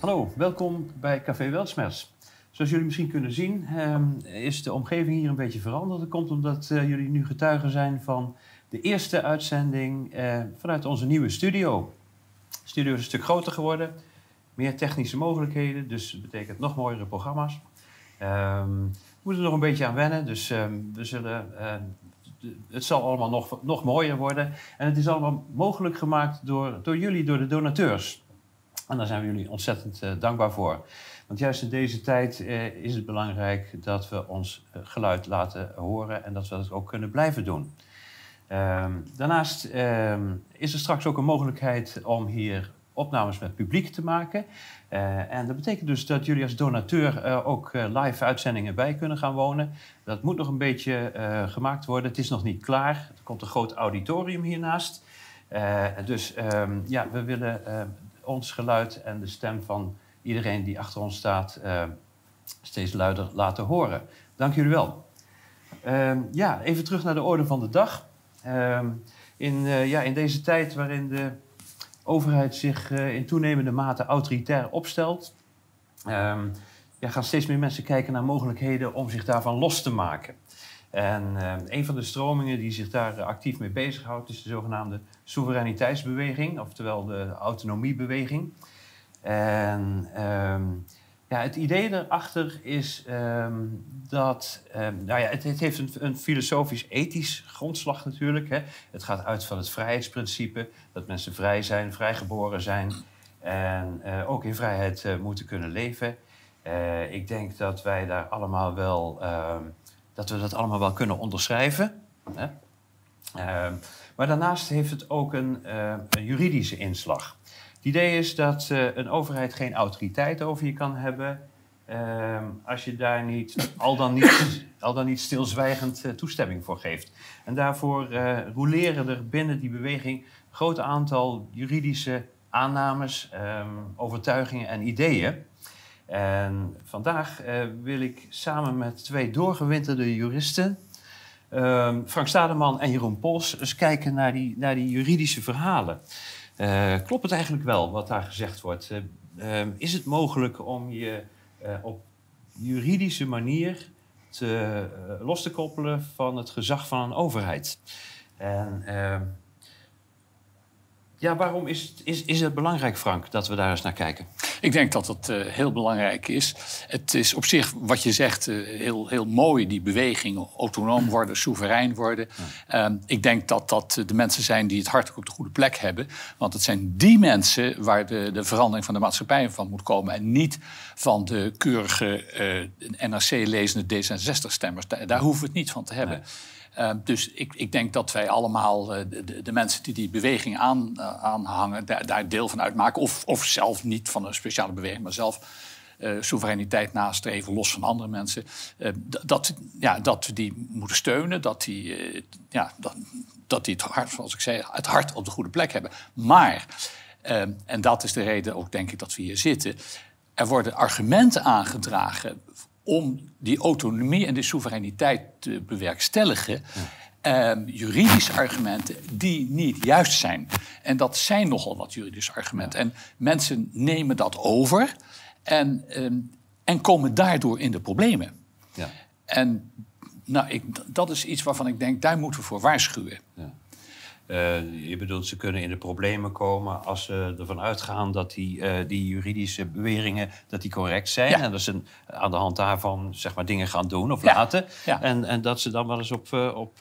Hallo, welkom bij Café Welsmers. Zoals jullie misschien kunnen zien, ehm, is de omgeving hier een beetje veranderd. Dat komt omdat eh, jullie nu getuigen zijn van de eerste uitzending eh, vanuit onze nieuwe studio. De studio is een stuk groter geworden, meer technische mogelijkheden, dus dat betekent nog mooiere programma's. Ehm, we moeten er nog een beetje aan wennen, dus ehm, we zullen, eh, het zal allemaal nog, nog mooier worden. En het is allemaal mogelijk gemaakt door, door jullie, door de donateurs. En daar zijn we jullie ontzettend eh, dankbaar voor. Want juist in deze tijd eh, is het belangrijk dat we ons eh, geluid laten horen en dat we dat ook kunnen blijven doen. Ehm, daarnaast ehm, is er straks ook een mogelijkheid om hier opnames met publiek te maken. En dat betekent dus dat jullie als donateur ook live uitzendingen bij kunnen gaan wonen. Dat moet nog een beetje gemaakt worden. Het is nog niet klaar. Er komt een groot auditorium hiernaast. Dus ehm, ja, we willen ons geluid en de stem van iedereen die achter ons staat eh, steeds luider laten horen. Dank jullie wel. Ehm, ja, even terug naar de orde van de dag. Ehm, in, eh, ja, in deze tijd waarin de overheid zich eh, in toenemende mate autoritair opstelt, ehm, ja, gaan steeds meer mensen kijken naar mogelijkheden om zich daarvan los te maken. En eh, een van de stromingen die zich daar eh, actief mee bezighoudt, is de zogenaamde soevereiniteitsbeweging, oftewel de autonomiebeweging. En ehm, ja, het idee daarachter is ehm, dat, ehm, nou ja, het, het heeft een, een filosofisch-ethisch grondslag natuurlijk. Hè. Het gaat uit van het vrijheidsprincipe, dat mensen vrij zijn, vrijgeboren zijn en eh, ook in vrijheid moeten kunnen leven. Ik denk dat wij daar allemaal wel, dat we dat allemaal wel kunnen onderschrijven. Hè. Ehm, maar daarnaast heeft het ook een, eh, een juridische inslag. Het idee is dat eh, een overheid geen autoriteit over je kan hebben ehm, als je daar niet al dan niet, al dan niet stilzwijgend eh, toestemming voor geeft. En daarvoor roleren er binnen die beweging een groot aantal juridische aannames, ehm, overtuigingen en ideeën. En vandaag eh, wil ik samen met twee doorgewinterde juristen, ehm, Frank Stademan en Jeroen Pols, eens kijken naar die, naar die juridische verhalen. Eh, klopt het eigenlijk wel wat daar gezegd wordt? Eh, ehm, is het mogelijk om je op juridische manier te, los te koppelen van het gezag van een overheid? En ehm, ja, waarom is het, is, is het belangrijk, Frank, dat we daar eens naar kijken? Ik denk dat dat eh, heel belangrijk is. Het is op zich, wat je zegt, eh, heel, heel mooi, die bewegingen. Autonoom worden, soeverein worden. Ehm, ik denk dat dat de mensen zijn die het hart ook op de goede plek hebben. Want het zijn die mensen waar de, de verandering van de maatschappij van moet komen. En niet van de keurige eh, NRC-lezende D66-stemmers. Daar, daar hoeven we het niet van te hebben. Uh, dus ik, ik, denk dat wij allemaal, uh, de, de, mensen die die beweging aan, uh, aanhangen, daar, daar, deel van uitmaken. Of, of zelf niet van een speciale beweging, maar zelf soevereiniteit nastreven, los van andere mensen. dat, ja, dat we die moeten steunen, dat die, ja, dat, dat die het hart, zoals ik zei, het hart op de goede plek hebben. Maar, en dat is de reden ook, denk ik, dat we hier zitten. Er worden argumenten aangedragen om die autonomie en die soevereiniteit te bewerkstelligen. Uh, juridische argumenten die niet juist zijn. En dat zijn nogal wat juridische argumenten. En mensen nemen dat over en, um, en komen daardoor in de problemen. Ja. En nou, ik, dat is iets waarvan ik denk, daar moeten we voor waarschuwen. Ja. Uh, je bedoelt, ze kunnen in de problemen komen als ze ervan uitgaan dat die, uh, die juridische beweringen dat die correct zijn. Ja. En dat ze aan de hand daarvan zeg maar, dingen gaan doen of Ja. laten. Ja. En, en dat ze dan wel eens op. uh, op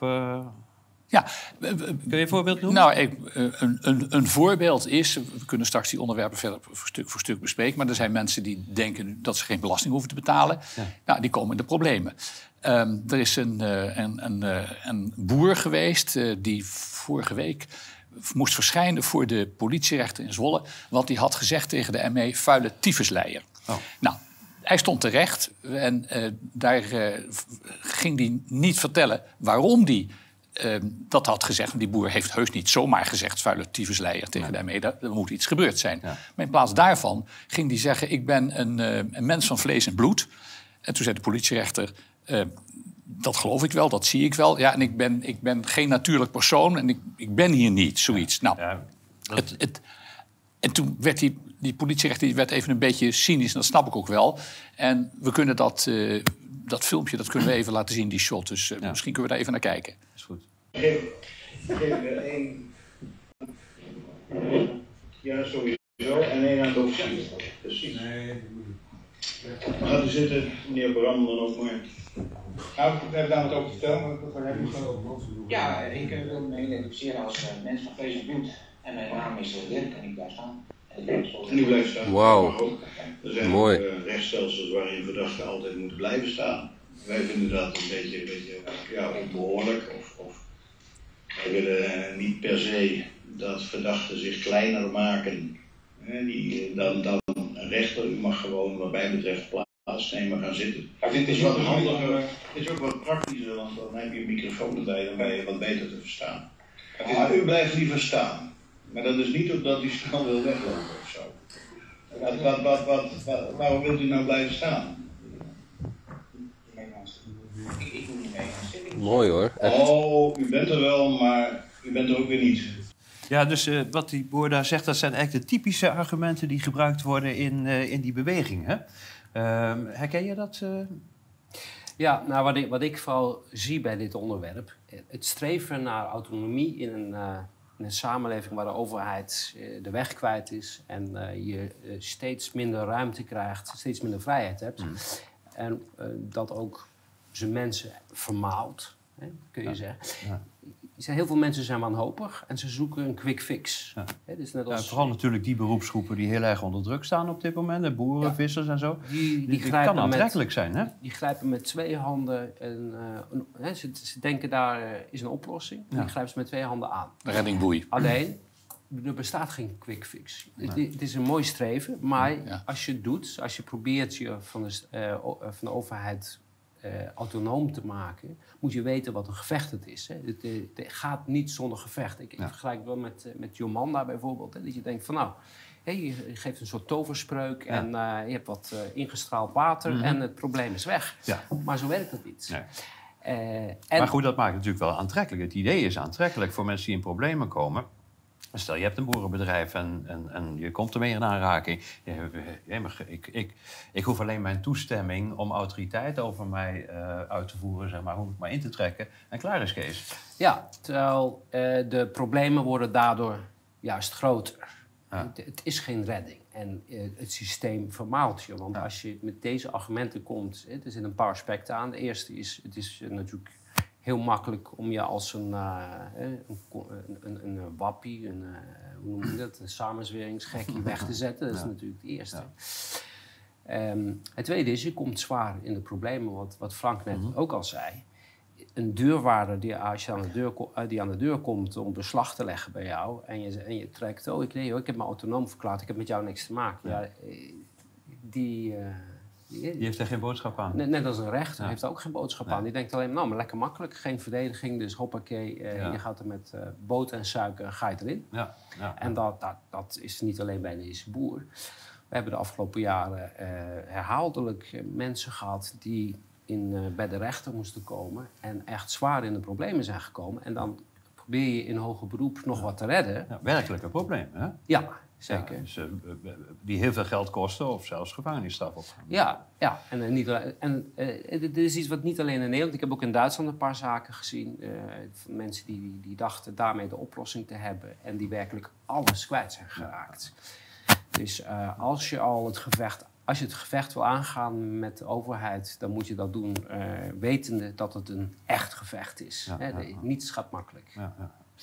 Ja, kun je een voorbeeld noemen? Nou, ik, een, een, een voorbeeld is, we kunnen straks die onderwerpen verder voor stuk voor stuk bespreken, maar er zijn mensen die denken dat ze geen belasting hoeven te betalen. Ja. Nou, die komen in de problemen. Um, er is een, uh, een, een, uh, een, boer geweest uh, die vorige week moest verschijnen voor de politierechter in Zwolle, want die had gezegd tegen de ME vuile tyfusleier. Oh. Nou, hij stond terecht en daar ging hij niet vertellen waarom hij uh, dat had gezegd. Want die boer heeft heus niet zomaar gezegd... vuile tyfusleier tegen nee. daarmee. Er moet iets gebeurd zijn. Ja. Maar in plaats daarvan ging hij zeggen... ik ben een, uh, een, mens van vlees en bloed. En toen zei de politierechter... Uh, dat geloof ik wel, dat zie ik wel. Ja, en ik ben, ik ben geen natuurlijk persoon en ik, ik ben hier niet, zoiets. Ja. Nou, Ja, dat... het, het, en toen werd hij die politierechter die werd even een beetje cynisch, en dat snap ik ook wel. En we kunnen dat, uh, dat filmpje dat kunnen we even laten zien, die shot. Dus uh, ja. misschien kunnen we daar even naar kijken. Geef er één. Ja, sowieso. En één aan het hoofd. Precies. Nee, Gaat u zitten, meneer Bram, dan ook maar. Nou, we hebben daar wat over vertellen, maar wat heb je Ja, ik uh, wil me identificeren als uh, mens van vlees en bloed. En mijn naam is uh, Dirk en ik blijf staan. En u blijft staan. Wauw. Er zijn Mooi. ook uh, rechtsstelsels waarin verdachten altijd moeten blijven staan. Wij vinden dat een beetje, een beetje ja, onbehoorlijk. Of, of wij willen niet per se dat verdachten zich kleiner maken die, dan, dan een rechter. U mag gewoon, wat mij betreft, plaatsnemen gaan zitten. Ja, het is wat handiger, het is ook wat praktischer, want dan heb je een microfoon erbij, dan ben je wat beter te verstaan. Maar u blijft liever staan. Maar dat is niet omdat u snel wil weglopen of zo. Wat, wat, wat, wat, waarom wilt u nou blijven staan? Ik, ik moet niet mee Mooi hoor. Oh, u bent er wel, maar u bent er ook weer niet. Ja, dus uh, wat die boer daar zegt, dat zijn eigenlijk de typische argumenten die gebruikt worden in, uh, in die beweging. Hè? Uh, herken je dat? Uh? Ja, nou, wat, ik, wat ik vooral zie bij dit onderwerp, het streven naar autonomie in een, in een samenleving waar de overheid de weg kwijt is en je steeds minder ruimte krijgt, steeds minder vrijheid hebt. Mm. En dat ook zijn mensen vermaalt, hè, kun je ja. zeggen. Ja zijn, heel veel mensen zijn wanhopig en ze zoeken een quick fix. Ja. dus net als, ja, vooral natuurlijk die beroepsgroepen die heel erg onder druk staan op dit moment. De boeren, vissers en zo. Die, die, die kan aantrekkelijk zijn, hè? Die grijpen met twee handen. En, uh, hè, ze, ze, denken daar uh, is een oplossing. Die grijpen ze met twee handen aan. De reddingboei. Alleen, er bestaat geen quick fix. Het, het, is een mooi streven, maar als je het doet, als je probeert je van de, uh, van de overheid autonoom te maken, moet je weten wat een gevecht het is. Hè. Het, het, gaat niet zonder gevecht. Ik, ja. vergelijk wel met, uh, met Jomanda bijvoorbeeld. Hè, dat je denkt van nou, je geeft een soort toverspreuk ja. en uh, je hebt wat ingestraald water mm -hmm. en het probleem is weg. Ja. Maar zo werkt dat niet. Nee. En... Maar goed, dat maakt het natuurlijk wel aantrekkelijk. Het idee is aantrekkelijk voor mensen die in problemen komen. Stel, je hebt een boerenbedrijf en, en, en je komt ermee in aanraking. ik, ik, ik hoef alleen mijn toestemming om autoriteit over mij uh, uit te voeren, zeg maar, hoef ik maar in te trekken. En klaar is Kees. Ja, terwijl uh, de problemen worden daardoor juist groter. Ja. Het, het, is geen redding. En uh, het systeem vermaalt je. Want ja. als je met deze argumenten komt, er zitten een paar aspecten aan. De eerste is, het is natuurlijk heel makkelijk om je als een, uh, een, een, een, wappie, een, uh, hoe noem je dat, een samenzweringsgekkie weg te zetten. Dat is natuurlijk het eerste. Ja. Um, het tweede is, je komt zwaar in de problemen, wat, wat Frank net mm -hmm. ook al zei. Een deurwaarder die, als je aan de deur, die aan de deur komt om beslag te leggen bij jou en je, en je trekt, oh ik, nee, hoor, ik heb me autonoom verklaard, ik heb met jou niks te maken. Ja, die... Uh, die, heeft er geen boodschap aan. Net, net als een rechter ja. heeft ook geen boodschap aan. Die denkt alleen, nou, maar lekker makkelijk, geen verdediging, dus hoppakee, ja. je gaat er met uh, boter en suiker, ga je erin. Ja. En dat, dat, dat is niet alleen bij deze boer. We hebben de afgelopen jaren uh, herhaaldelijk mensen gehad die in, bij de rechter moesten komen en echt zwaar in de problemen zijn gekomen. En dan probeer je in hoger beroep nog wat te redden. werkelijke problemen, hè? Ja, Zeker. Ja, dus, uh, die heel veel geld kosten of zelfs gevangenisstraf opgaan. Ja, ja. en, uh, niet, en uh, dit is iets wat niet alleen in Nederland... Ik heb ook in Duitsland een paar zaken gezien... van mensen die, die dachten daarmee de oplossing te hebben... en die werkelijk alles kwijt zijn geraakt. Dus als je al het gevecht... Als je het gevecht wil aangaan met de overheid... dan moet je dat doen wetende dat het een echt gevecht is. Ja, Hè? Niets gaat makkelijk. Ja,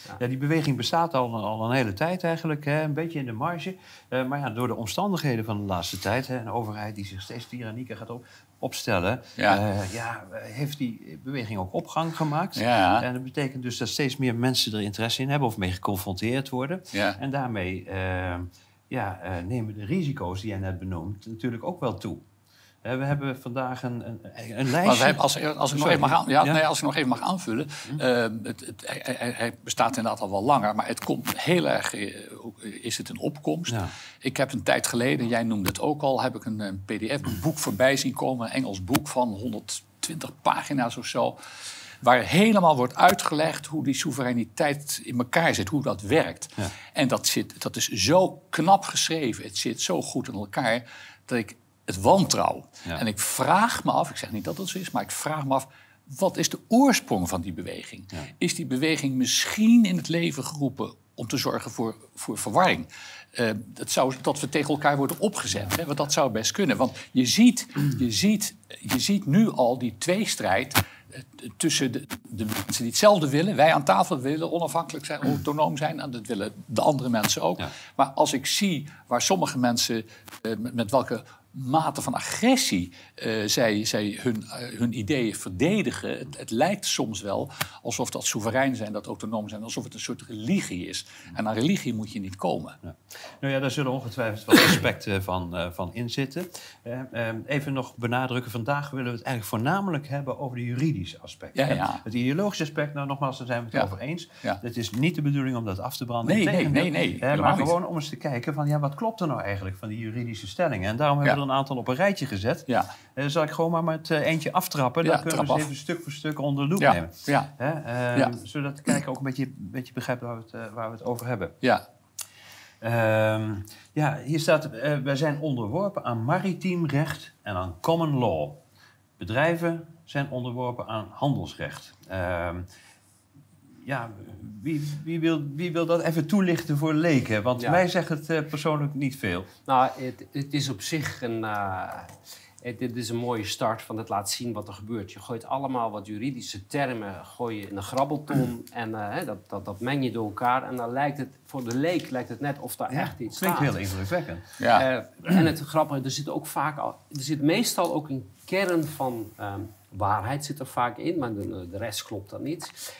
ja. ja. die beweging bestaat al, al een hele tijd eigenlijk, hè, een beetje in de marge. Uh, maar ja, door de omstandigheden van de laatste tijd, hè, een overheid die zich steeds tyrannieker gaat op, opstellen, ja. Uh, ja, heeft die beweging ook opgang gemaakt. Ja. En dat betekent dus dat steeds meer mensen er interesse in hebben of mee geconfronteerd worden. Ja. En daarmee uh, ja, nemen de risico's die jij net benoemt natuurlijk ook wel toe. We hebben vandaag een, een, een lijstje. Maar als, als, ik nog even mag, aan, ja, ja? Nee, als ik nog even mag aanvullen. Uh, het, het, hij, hij, bestaat inderdaad al wel langer, maar het komt heel erg. Is het een opkomst? Ja. Ik heb een tijd geleden, jij noemde het ook al, heb ik een, een PDF-boek voorbij zien komen. Een Engels boek van 120 pagina's of zo. waar helemaal wordt uitgelegd hoe die soevereiniteit in elkaar zit, hoe dat werkt. En dat, zit, dat is zo knap geschreven, het zit zo goed in elkaar, dat ik het wantrouw. Ja. En ik vraag me af, ik zeg niet dat het zo is, maar ik vraag me af, wat is de oorsprong van die beweging? Ja. Is die beweging misschien in het leven geroepen om te zorgen voor, voor verwarring? Eh, dat, zou, dat we tegen elkaar worden opgezet, hè? want dat zou best kunnen. Want je ziet, je ziet, je ziet nu al die tweestrijd eh, tussen de, de mensen die hetzelfde willen. Wij aan tafel willen onafhankelijk zijn, autonoom zijn. En dat willen de andere mensen ook. Ja. Maar als ik zie waar sommige mensen, eh, met, met welke mate van agressie eh, zij, zij hun, eh, hun ideeën verdedigen. Het, het lijkt soms wel alsof dat soeverein zijn, dat autonoom zijn, alsof het een soort religie is. En aan religie moet je niet komen. Ja. Nou ja, daar zullen ongetwijfeld wat aspecten van, eh, van in zitten. Eh, eh, even nog benadrukken, vandaag willen we het eigenlijk voornamelijk hebben over de juridische aspecten. Ja, ja. Het ideologische aspect, nou nogmaals, daar zijn we het over eens. Het is niet de bedoeling om dat af te branden. Nee, nee, nee, nee, helemaal maar gewoon om eens te kijken van, ja, wat klopt er nou eigenlijk van die juridische stellingen? En daarom hebben we een aantal op een rijtje gezet. Ja, Eh, zal ik gewoon maar met eh, eentje aftrappen? Ja, Dan kunnen we ze even stuk voor stuk onder de loep ja, nemen. ja, Hè? Eh, Ja. Zodat de kijker ook een beetje, een beetje begrijpt waar we, het, eh, waar we het over hebben. ja. Ehm, ja, hier staat, wij zijn onderworpen aan maritiem recht en aan common law. Bedrijven zijn onderworpen aan handelsrecht. Ja, wie, wie, wil, wie wil dat even toelichten voor leken? Want Ja. mij zegt het eh, persoonlijk niet veel. Nou, het, het is op zich een. eh, het, dit is een mooie start van het laat zien wat er gebeurt. Je gooit allemaal wat juridische termen gooi je in een grabbelton en eh, hè, dat, dat, dat meng je door elkaar. En dan lijkt het, voor de leek lijkt het net of daar echt iets klinkt staat. heel indrukwekkend. ja. Eh, en het grappige, er zit ook vaak al, er zit meestal ook een kern van ehm, waarheid zit er vaak in, maar de, de rest klopt dan niet.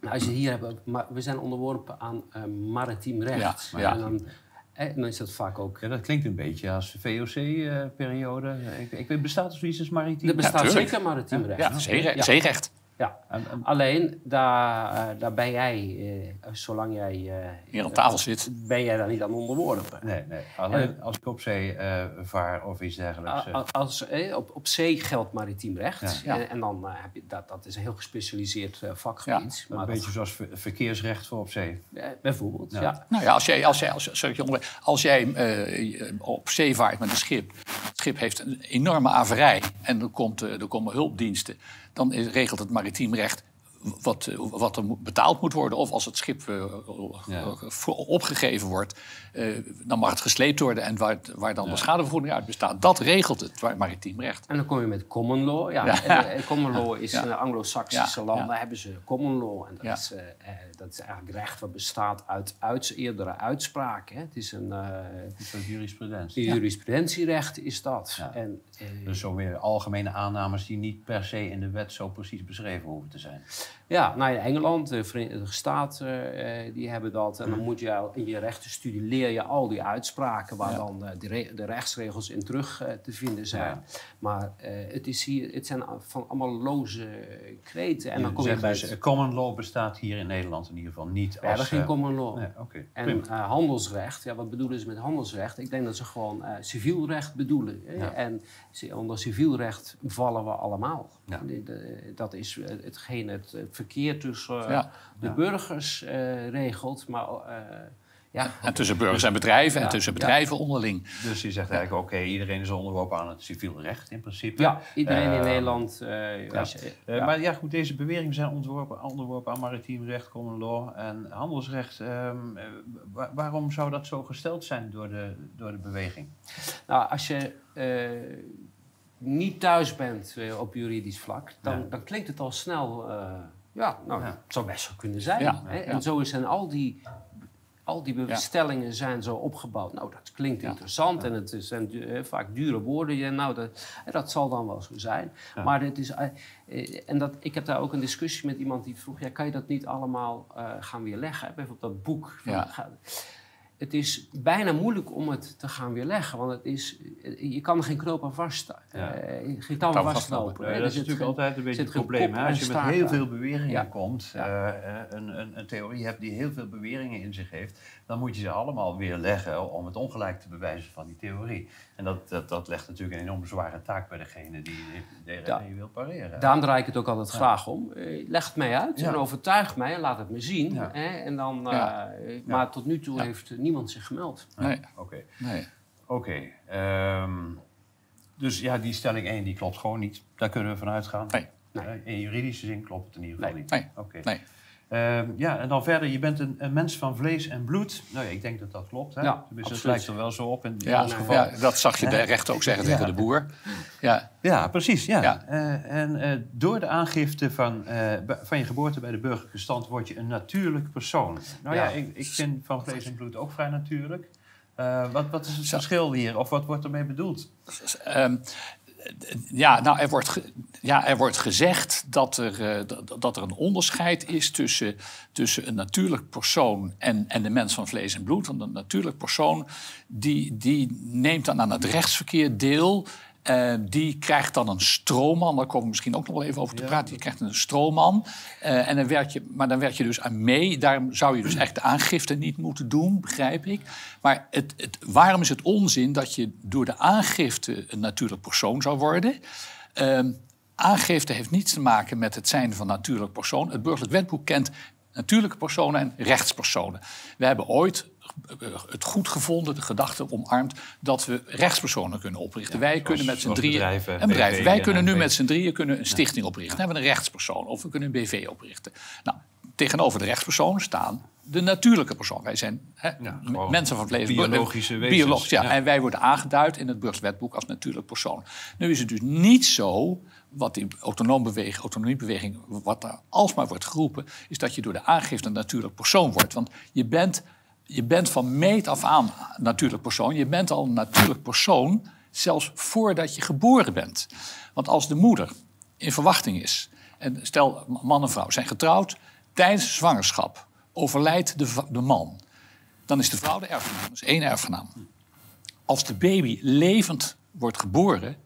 Nou, als je hier hebt, we zijn onderworpen aan eh, maritiem recht. Ja, ja. En, dan, eh, dan is dat vaak ook. Ja, dat klinkt een beetje als VOC-periode. ik, ik weet, bestaat er zoiets als maritiem? Er bestaat zeker maritiem recht. ja zeerecht. Ja. Alleen, daar, eh, daar ben jij, eh, zolang jij... eh, Hier aan tafel zit. Ben jij daar niet aan onderworpen. nee, nee. Alleen als ik op zee eh, vaar of iets dergelijks. Als, eh, op, op zee geldt maritiem recht. Ja. En, en dan heb je dat, dat is een heel gespecialiseerd vakgebied. een maar beetje dat- zoals ver- verkeersrecht voor op zee. bijvoorbeeld, Ja. ja. Nou ja, als jij, als jij, als, sorry, als jij eh, op zee vaart met een schip, het schip heeft een enorme averij en er, komt, er komen hulpdiensten, dan is- regelt het maritiem recht wat, eh, wat er betaald moet worden. Of als het schip eh, Ja. voor- opgegeven wordt, eh, dan mag het gesleept worden en waar, waar dan Ja. de schadevergoeding uit bestaat. Dat regelt het maritiem recht. En dan kom je met common law. Ja, Ja. En, eh, common law is Ja. in de Anglo-Saxische Ja, landen ja. hebben ze common law. En dat, Ja. is, eh, eh, dat is eigenlijk recht wat bestaat uit, uit eerdere uitspraken. hè. Het is een eh, Een soort jurisprudentie. jurisprudentierecht is dat. Ja. En, eh, Dus zo weer algemene aannames die niet per se in de wet zo precies beschreven hoeven te zijn. Ja, nou in Engeland, de Verenigde Staten, eh, die hebben dat. En dan moet je in je rechtenstudie leer je al die uitspraken waar Ja. dan eh, de, de rechtsregels in terug te vinden zijn. Ja. Maar het, is hier, het zijn van allemaal loze kreten. En dan kom je bij dus, common law bestaat hier in Nederland in ieder geval niet ja, als... er geen common law. Nee, oké. En handelsrecht, ja, wat bedoelen ze met handelsrecht? Ik denk dat ze gewoon civiel recht bedoelen. En onder civiel recht vallen we allemaal. Ja. Dat is eh, hetgeen het, het verkeer tussen eh, Ja. de burgers eh, regelt. Maar eh, ja, En tussen burgers en bedrijven en tussen bedrijven onderling. Dus je zegt eigenlijk, oké, iedereen is onderworpen aan het civiel recht in principe. ja, iedereen in Eh, Nederland. eh, je- Eh, ja. Maar ja, goed, deze beweringen zijn onderworpen, onderworpen aan maritiem recht, common law en handelsrecht. Ehm, eh, wa- waarom zou dat zo gesteld zijn door de, door de beweging? Nou, als je eh, niet thuis bent op juridisch vlak, dan, Ja. dan klinkt het al snel. eh, ja, nou, Ja. het zou best zo kunnen zijn. Ja, hè? ja. En zo zijn al die, al die bestellingen zijn zo opgebouwd. Nou, dat klinkt Ja. interessant en het zijn eh, vaak dure woorden. Ja, nou, dat, dat zal dan wel zo zijn. Maar het is, eh, eh, en dat, ik heb daar ook een discussie met iemand die vroeg: ja, kan je dat niet allemaal gaan weerleggen? Bijvoorbeeld dat boek. Van, het is bijna moeilijk om het te gaan weerleggen. Want het is, je kan er geen knoop aan vast, Ja. eh, geen touw aan vastlopen. Ja, hè. dat Er is natuurlijk geen- altijd een beetje het probleem. Hè? Als je met heel veel beweringen Ja. komt, Ja. eh, een, een, een theorie hebt die heel veel beweringen in zich heeft, dan moet je ze allemaal weer leggen om het ongelijk te bewijzen van die theorie. En dat, dat, dat legt natuurlijk een enorm zware taak bij degene die Ja. je wil pareren. Daarom draai ik het ook altijd graag om. Eh, leg het mij uit Ja. en overtuig mij en laat het me zien. Ja. Hè? En dan, Ja. eh, Maar tot nu toe heeft eh, niemand zich gemeld. Nee, Oké, nee. oké. ehm, dus ja, die stelling 1 die klopt gewoon niet. Daar kunnen we vanuit gaan. Nee. Nee. Eh, In juridische zin klopt het in ieder geval Nee. niet. Nee. Ehm, ja, en dan verder, je bent een, een mens van vlees en bloed. Nou ja, ik denk dat dat klopt. Hè? Ja, Tenminste, dat lijkt er wel zo op in, in Ja, ons geval. ja, dat zag je de rechter ook zeggen tegen de boer. Ja, Ja, precies. Ja. Eh, en eh, door de aangifte van, eh, van je geboorte bij de burgerlijke stand word je een natuurlijk persoon. Nou ja, ik, ik vind van vlees en bloed ook vrij natuurlijk. Eh, wat, wat is het verschil hier? Of wat wordt ermee bedoeld? Ehm, ja, nou, er wordt, ja, er wordt gezegd dat er, eh, dat er een onderscheid is tussen, tussen een natuurlijk persoon en, en de mens van vlees en bloed. Want een natuurlijk persoon die, die neemt dan aan het rechtsverkeer deel. Eh, die krijgt dan een stroomman, daar komen we misschien ook nog wel even over te Ja. praten. Die krijgt een stroomman. Eh, en dan werk je, maar dan werk je dus aan mee. Daarom zou je dus echt de aangifte niet moeten doen, begrijp ik. Maar het, het, waarom is het onzin dat je door de aangifte een natuurlijk persoon zou worden? Ehm, aangifte heeft niets te maken met het zijn van natuurlijk persoon. Het burgerlijk wetboek kent natuurlijke personen en rechtspersonen. We hebben ooit het goed gevonden, de gedachte omarmd, dat we rechtspersonen kunnen oprichten. Wij kunnen met z'n drieën. bedrijven, en bedrijven. Wij kunnen en nu met z'n drieën kunnen een stichting oprichten. Dan hebben we een rechtspersoon of we kunnen een BV oprichten. Nou, tegenover de rechtspersonen staan de natuurlijke persoon. Wij zijn hè, Ja, mensen van vlees en bloed. biologische wezens. Biologisch, ja. Ja. En wij worden aangeduid in het burgerwetboek als natuurlijk persoon. Nu is het dus niet zo, wat die autonomiebeweging, autonomiebeweging, wat daar alsmaar wordt geroepen, is dat je door de aangifte een natuurlijk persoon wordt. Want je bent, je bent van meet af aan natuurlijk persoon. Je bent al een natuurlijk persoon, zelfs voordat je geboren bent. Want als de moeder in verwachting is, en stel man en vrouw zijn getrouwd, tijdens zwangerschap overlijdt de, de man, dan is de vrouw de erfgenaam. Dat is één erfgenaam. Als de baby levend wordt geboren,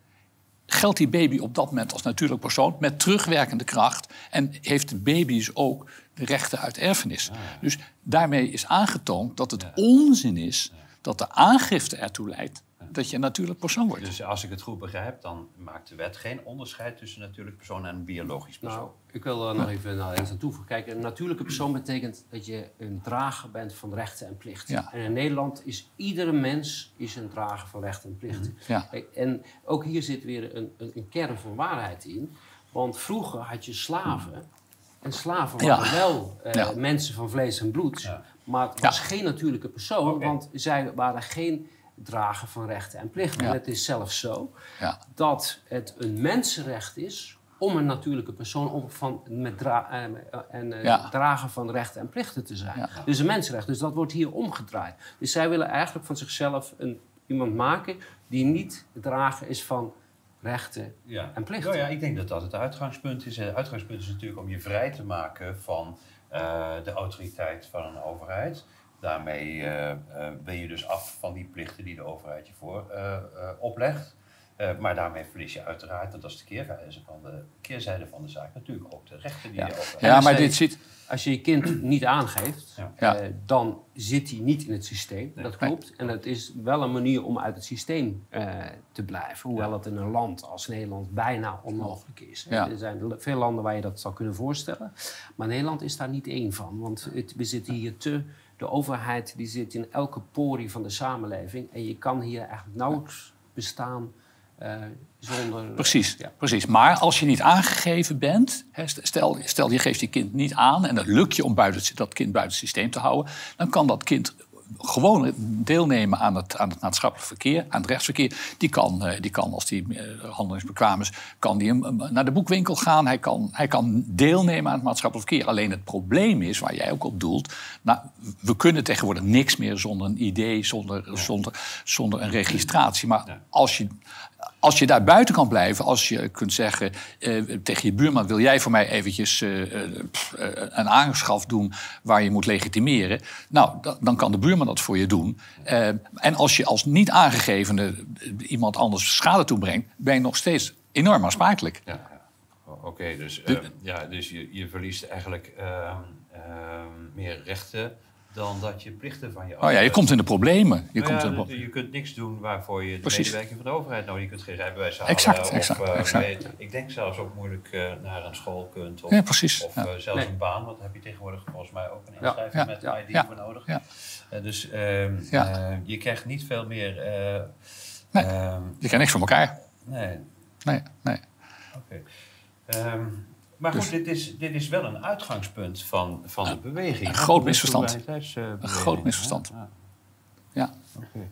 geldt die baby op dat moment als natuurlijk persoon met terugwerkende kracht. En heeft de baby dus ook de rechten uit erfenis. Dus daarmee is aangetoond dat het onzin is dat de aangifte ertoe leidt dat je een natuurlijk persoon wordt. Dus als ik het goed begrijp, dan maakt de wet geen onderscheid tussen natuurlijk persoon en biologisch persoon. Nou, ik wil er nog even nou, eens aan toevoegen. Kijk, een natuurlijke persoon betekent dat je een drager bent van rechten en plichten. Ja. En in Nederland is iedere mens is een drager van rechten en plichten. Ja. Kijk, En ook hier zit weer een, een, een kern van waarheid in. Want vroeger had je slaven. En slaven Ja. waren wel eh, Ja. mensen van vlees en bloed. Ja. Maar het was geen natuurlijke persoon. Want zij waren geen drager van rechten en plichten. Ja. En het is zelfs zo Ja. dat het een mensenrecht is om een natuurlijke persoon om van, met dra eh, en eh, Ja. drager van rechten en plichten te zijn. Ja. Dus een mensenrecht. Dus dat wordt hier omgedraaid. Dus zij willen eigenlijk van zichzelf een, iemand maken die niet drager is van rechten Ja. en plichten. Nou ja, ik denk dat dat het uitgangspunt is. Het uitgangspunt is natuurlijk om je vrij te maken van eh, de autoriteit van een overheid. Daarmee eh, eh, ben je dus af van die plichten die de overheid je voor eh, eh, oplegt. Eh, maar daarmee verlies je uiteraard, en dat is de keerzijde van de, keerzijde van de zaak, natuurlijk ook de rechten die Ja. de overheid Ja, als maar dit zit. Als je je kind niet aangeeft, Ja. Ja. eh, dan zit hij niet in het systeem. Dat klopt. En dat is wel een manier om uit het systeem eh, te blijven. Hoewel het in een land als Nederland bijna onmogelijk is. Er zijn veel landen waar je dat zou kunnen voorstellen. Maar Nederland is daar niet één van. Want het, we zitten hier te... De overheid die zit in elke porie van de samenleving. En je kan hier eigenlijk nauwelijks bestaan eh, zonder... Precies, Ja. precies. Maar als je niet aangegeven bent, hè, stel, stel je geeft je kind niet aan en het lukt je om buiten, dat kind buiten het systeem te houden, dan kan dat kind gewoon deelnemen aan het, aan het maatschappelijk verkeer, aan het rechtsverkeer. Die kan, eh, die kan als die eh, handelingsbekwaam is, kan die eh, naar de boekwinkel gaan. Hij kan, hij kan deelnemen aan het maatschappelijk verkeer. Alleen het probleem is, waar jij ook op doelt, nou, we kunnen tegenwoordig niks meer zonder een idee, zonder, zonder, zonder een registratie. Maar als je als je daar buiten kan blijven, als je kunt zeggen eh, tegen je buurman: wil jij voor mij eventjes eh, eh, pff, eh, een aanschaf doen waar je moet legitimeren? Nou, da- dan kan de buurman dat voor je doen. Eh, en als je als niet aangegevene iemand anders schade toebrengt, ben je nog steeds enorm aansprakelijk. Ja, Oké, dus, eh, ja, dus je, je verliest eigenlijk ehm, ehm, meer rechten dan dat je plichten van je Oh ja, je komt in de problemen. Je, Nou komt ja, in de pro- je kunt niks doen waarvoor je de Precies. medewerking van de overheid nodig hebt. Je kunt geen rijbewijs halen. Exact, of, exact, eh, exact. weet- ik denk zelfs ook moeilijk eh, naar een school kunt. Of, Ja, precies, Of ja. eh, zelfs Nee. een baan, want daar heb je tegenwoordig volgens mij ook een inschrijving ja, met ja, ID ja, voor nodig. ja. Eh, dus ehm, Ja. eh, je krijgt niet veel meer... eh, Nee. ehm, Je krijgt niks van elkaar. nee, Nee, nee. Oké. Ehm, maar goed, dit, is, dit is wel een uitgangspunt van, van de beweging. een groot misverstand. Een groot hè? misverstand. Ja. Ja. Oké.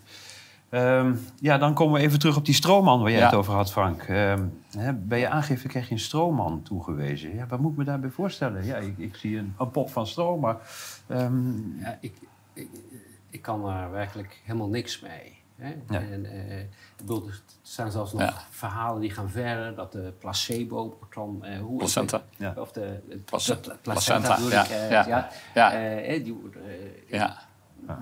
Ehm, ja, dan komen we even terug op die stroomman waar jij Ja. het over had, Frank. Ehm, hè, bij je aangifte krijg je een stroomman toegewezen. Ja, wat moet ik me daarbij voorstellen? Ja, ik, ik zie een, een pop van stroom, maar... ehm, Ja, ik, ik, ik kan daar werkelijk helemaal niks mee. Hè? Ja. En, eh, bedoel, er zijn zelfs nog Ja. verhalen die gaan verder dat de placebo dan. eh, hoe Placenta. Ja. Of de, de Place- de placenta, bedoel ja, ik, eh, ja, ja. ja. Eh, eh, die, wordt, eh, Ja,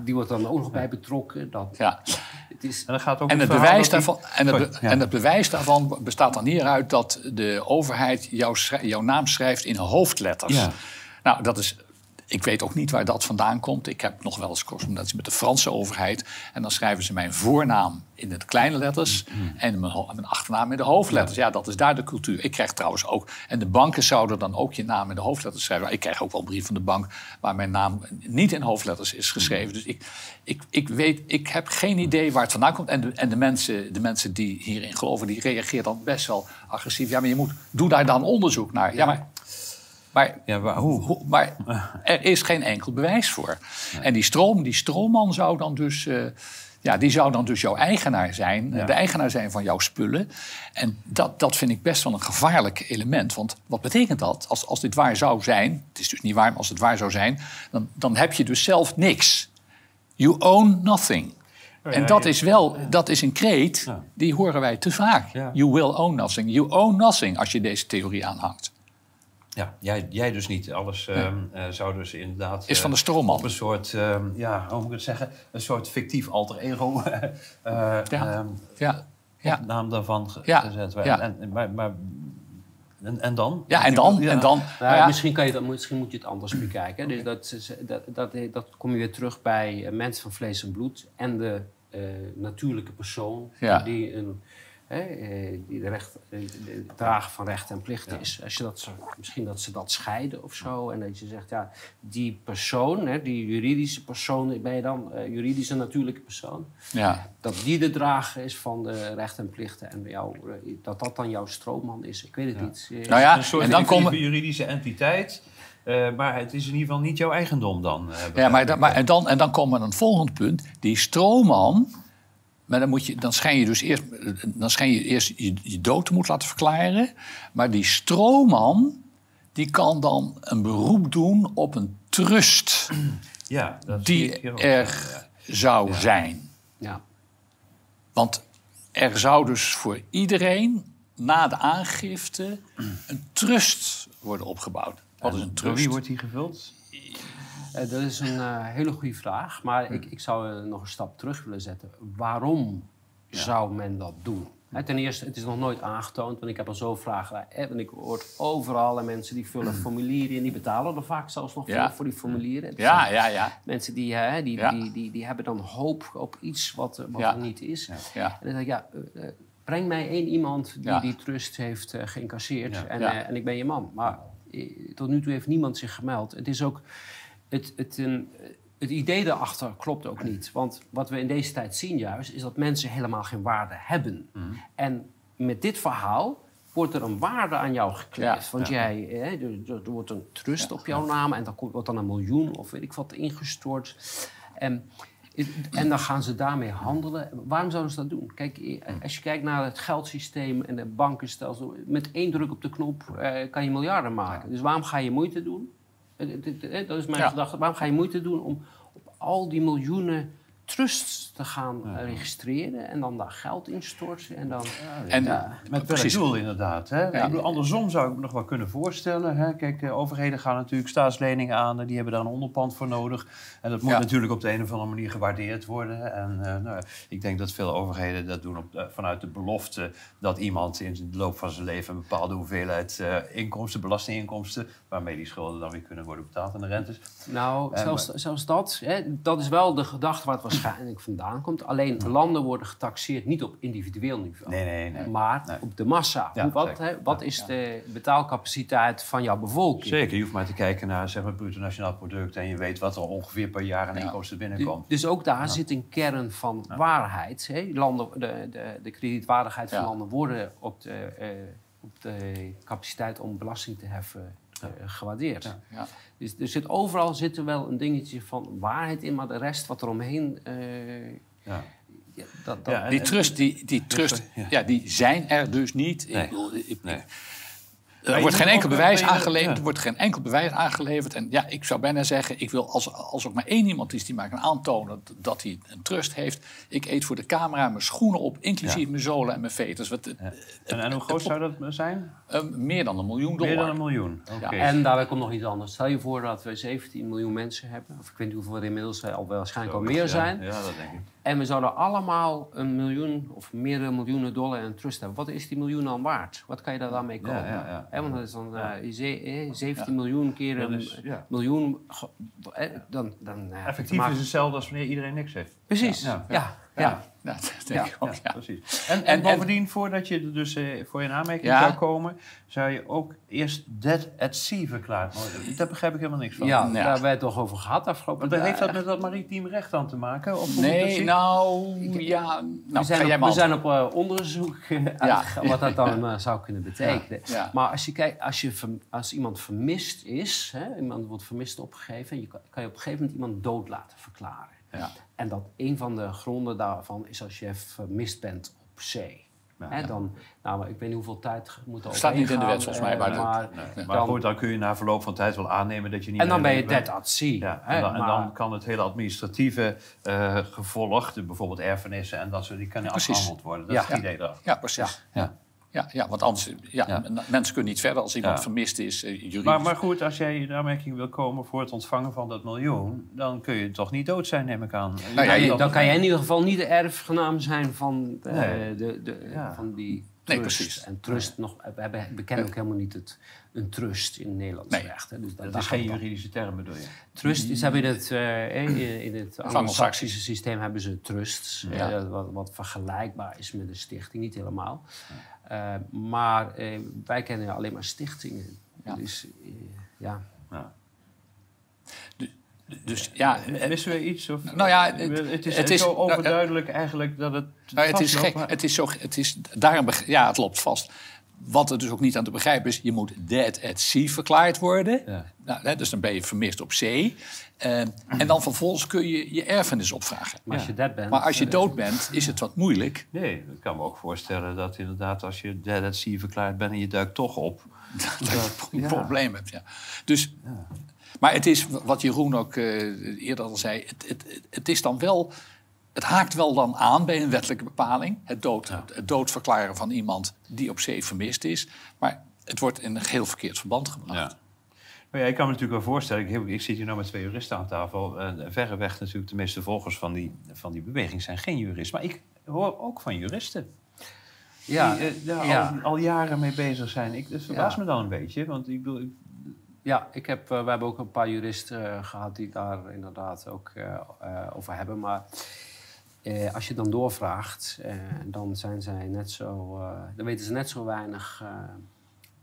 die wordt dan ook nog bij betrokken. Dat, ja. het is, en dan gaat ook En het, bewijs dat daarvan, en, het, be- Sorry, ja. en het bewijs daarvan bestaat dan hieruit dat de overheid jouw, jouw naam schrijft in hoofdletters. Ja. Nou, dat is. Ik weet ook niet waar dat vandaan komt. Ik heb nog wel eens correspondentie met de Franse overheid. En dan schrijven ze mijn voornaam in de kleine letters. En mijn, mijn achternaam in de hoofdletters. Ja, dat is daar de cultuur. Ik krijg trouwens ook. En de banken zouden dan ook je naam in de hoofdletters schrijven. Ik krijg ook wel een brief van de bank waar mijn naam niet in hoofdletters is geschreven. Dus ik, ik, ik weet, ik heb geen idee waar het vandaan komt. En de, en de, mensen, de mensen die hierin geloven, die reageren dan best wel agressief. Ja, maar je moet, doe daar dan onderzoek naar. Ja, maar. Maar Ja, maar hoe? Ho- Maar er is geen enkel bewijs voor. En die, stroom, die stroomman zou dan dus, eh, ja, die zou dan dus jouw eigenaar zijn. Ja. De eigenaar zijn van jouw spullen. En dat, dat vind ik best wel een gevaarlijk element. Want wat betekent dat? Als, als dit waar zou zijn, het is dus niet waar, maar als het waar zou zijn... dan, dan heb je dus zelf niks. You own nothing. Oh ja, en dat is wel, dat is een kreet, die horen wij te vaak. You will own nothing. You own nothing als je deze theorie aanhangt. Ja, jij, jij dus niet. Alles ehm, eh, zou dus inderdaad... Is van de eh, stroomman. Op een soort, ehm, ja, hoe moet ik het zeggen? Een soort fictief alter ego. eh Ja. ehm, Ja, ja. naam daarvan ge- Ja, gezet. ja. En, en, maar, maar, en, en dan? Ja, en dan? Ja. En dan Nou, nou ja, misschien, kan je dat, misschien moet je het anders bekijken. Dus dat, dat, dat, dat kom je weer terug bij mensen van vlees en bloed en de eh, natuurlijke persoon Ja. die, een, hè, eh, die de, recht, de drager van rechten en plichten is. Als je dat, misschien dat ze dat scheiden of zo. En dat je zegt, ja, die persoon, hè, die juridische persoon, ben je dan eh, juridische natuurlijke persoon? ja. Dat die de drager is van de rechten en plichten en jou, eh, dat dat dan jouw stroomman is. Ik weet het niet. Nou ja, een soort en dan komen. juridische entiteit. maar het is in ieder geval niet jouw eigendom dan. Ja, maar, en, dan, en dan komen we aan een volgend punt. Die stroomman. Maar dan, moet je, dan schijn je dus eerst, dan schijn je, eerst je, je dood te moeten laten verklaren. Maar die stroomman. die kan dan een beroep doen op een trust. ja, dat die er zou zijn. ja. Want er zou dus voor iedereen na de aangifte een trust worden opgebouwd. Wat is een Door trust? wie wordt die gevuld? Eh, dat is een eh, hele goede vraag. Maar ik, ik zou eh, nog een stap terug willen zetten. Waarom zou men dat doen? Hè, ten eerste, het is nog nooit aangetoond, want ik heb al zo vragen. En ik hoor overal en mensen die vullen formulieren in, die betalen er vaak zelfs nog Ja. voor, die formulieren. Ja, zijn ja, ja. Mensen die, hè, die, Ja. die, die, die hebben dan hoop op iets wat, wat Ja. er niet is. ja. En dan zeg ik, ja, breng mij één iemand die die trust heeft eh, geïncasseerd en, en ik ben je man. Maar tot nu toe heeft niemand zich gemeld. Het is ook, het, het, een, het idee daarachter klopt ook niet. Want wat we in deze tijd zien juist, is dat mensen helemaal geen waarde hebben. Mhm. En met dit verhaal wordt er een waarde aan jou gekleefd. Ja, Want jij, hè, er, er wordt een trust op jouw naam en dan wordt dan een miljoen of weet ik wat ingestort. En, en dan gaan ze daarmee handelen. Waarom zouden ze dat doen? Kijk, eh, als je kijkt naar het geldsysteem en het bankenstelsel, met één druk op de knop eh, kan je miljarden maken. Dus waarom ga je moeite doen? Eh, Dat is mijn Ja. gedachte. Waarom ga je moeite doen om op al die miljoenen trusts te gaan eh, registreren en dan daar geld instorten. En dan, En, ja, Met welk precies. doel inderdaad. Hè? Ik bedoel, andersom zou ik me nog wel kunnen voorstellen. Hè? Kijk, eh, overheden gaan natuurlijk staatsleningen aan. eh, Die hebben daar een onderpand voor nodig. En dat moet Ja. natuurlijk op de een of andere manier gewaardeerd worden. En eh, nou, ik denk dat veel overheden dat doen op, eh, vanuit de belofte... dat iemand in de loop van zijn leven een bepaalde hoeveelheid eh, inkomsten, belastinginkomsten... waarmee die schulden dan weer kunnen worden betaald en de rentes. Nou, En, zelfs, zelfs dat, hè, dat is wel de gedachte waar het waarschijnlijk vandaan komt. Alleen landen worden getaxeerd niet op individueel niveau. Nee, nee, nee. Maar Nee. op de massa. Ja, Hoe- wat, hè, wat is de betaalcapaciteit van jouw bevolking? Zeker, je hoeft maar te kijken naar zeg maar, het bruto nationaal product... en je weet wat er ongeveer per jaar aan inkomsten Du- binnenkomt. Dus ook daar zit een kern van waarheid. Hè? Landen, de, de, de kredietwaardigheid van Ja. landen worden op de, eh, op de capaciteit om belasting te heffen eh, gewaardeerd. Ja. Dus er zit overal zit er wel een dingetje van waarheid in, maar de rest wat er omheen. eh, Ja. ja, dat, dat, Ja, Die trust, die, die trust, Ja. ja, die zijn er dus niet. Nee. Ik bedoel, ik- Nee. Er wordt geen enkel bewijs aangeleverd. Er wordt geen enkel bewijs aangeleverd. En ja, ik zou bijna zeggen, ik wil als, als ook maar één iemand is die maar kan aantonen dat, hij een trust heeft. Ik eet voor de camera mijn schoenen op, inclusief Ja. mijn zolen en mijn veters. Wat, En, en hoe groot zou dat zijn? eh, meer dan een miljoen dollar. Meer dan een miljoen. Oké. En daarbij komt nog iets anders. Stel je voor dat we 17 miljoen mensen hebben. Of ik weet niet hoeveel er inmiddels eh, al waarschijnlijk al meer Ja, zijn. Ja, dat denk ik. En we zouden allemaal een miljoen of meerdere miljoenen dollar in trust hebben. Wat is die miljoen dan waard? Wat kan je daar dan mee kopen? ja, ja. Hè, want dat is dan eh, ze- eh, 17 miljoen keer een ja. miljoen. eh, dan, dan, eh, Effectief is hetzelfde als wanneer iedereen niks heeft. Precies, Ja, ja. ja. dat denk Ja, ik ook. Ja, Ja. precies. En, en, En- bovendien, voordat je er dus eh, voor je in aanmerking Ja. zou komen, zou je ook eerst dead at sea verklaard worden. Daar begrijp ik helemaal niks van. Ja, daar hebben wij het toch over gehad afgelopen Want heeft dat met dat maritiem recht dan te maken? Of ik Nee, nou, ja. We Nou, zijn, op, we zijn op eh, onderzoek eh, uitgegaan wat dat dan eh, zou kunnen betekenen. Ja. Maar als, je kijkt, als, je als iemand vermist is, hè, iemand wordt vermist opgegeven, je kan, kan je op een gegeven moment iemand dood laten verklaren. Ja. En dat een van de gronden daarvan is als je vermist bent op zee. Ja, dan, nou, ik weet niet hoeveel tijd moet er Staat niet in de wet, volgens mij, maar eh, maar Maar dan- goed, dan kun je na verloop van tijd wel aannemen dat je niet en dan ben je dead at sea. Ja, hè, en, dan, en maar- dan kan het hele administratieve eh, gevolg, bijvoorbeeld erfenissen en dat soort, die kunnen afgehandeld worden. Dat Ja. is het idee erachter. Ja, precies. Ja. Ja. Ja, want anders, ja, mensen kunnen niet verder als iemand Ja. vermist is, eh, juridisch. Maar, maar goed, als jij in aanmerking wil komen voor het ontvangen van dat miljoen, dan kun je toch niet dood zijn, neem ik aan. Nou ja, dan kan jij in ieder geval niet de erfgenaam zijn van, de, Nee. de, de, Ja. van die Nee, precies. En trust nog, we, hebben, kennen ook helemaal niet het, een trust in Nederlands Nee. recht. Hè. Dus Dat is geen juridische term, bedoel je? Trust is, hebben in het, eh, in het Anglo-Saxische systeem hebben ze trusts. Ja. eh, wat, wat vergelijkbaar is met een stichting, niet helemaal. Eh, maar eh, wij kennen alleen maar stichtingen. Ja. Dus eh, ja. Dus ja, eh, Missen we iets? Of, Nou ja, het- het is, het is- zo nou, overduidelijk eigenlijk dat het. nou, het is gek. maar- Het is zo, het is, daarom, ja, het loopt vast. Wat er dus ook niet aan te begrijpen is, je moet dead at sea verklaard worden. Ja. Nou, hè, dus dan ben je vermist op zee. Eh, en dan vervolgens kun je je erfenis opvragen. Maar als je dat bent... Maar als je eh, dood bent, is het wat moeilijk. Nee, ik kan me ook voorstellen dat inderdaad als je dead at sea verklaard bent en je duikt toch op. dat je een ja. probleem hebt. Ja. Dus, Maar het is, wat Jeroen ook eh, eerder al zei, het, het, het is dan wel... Het haakt wel dan aan bij een wettelijke bepaling. Het, dood, het doodverklaren van iemand die op zee vermist is. Maar het wordt in een heel verkeerd verband gebracht. Ja. Maar ja, ik kan me natuurlijk wel voorstellen, ik, heb- ik zit hier nu met twee juristen aan tafel. En verreweg natuurlijk de meeste volgers van die, van die beweging zijn geen juristen. Maar ik hoor ook van juristen Ja, die eh, daar ja. al, al jaren mee bezig zijn. Ik, dat verbaast Ja. me dan een beetje, want ik bedoel... Ja, ik heb, eh, we hebben ook een paar juristen eh, gehad die daar inderdaad ook eh, over hebben. Maar als je dan doorvraagt, dan zijn zij net zo, dan weten ze net zo weinig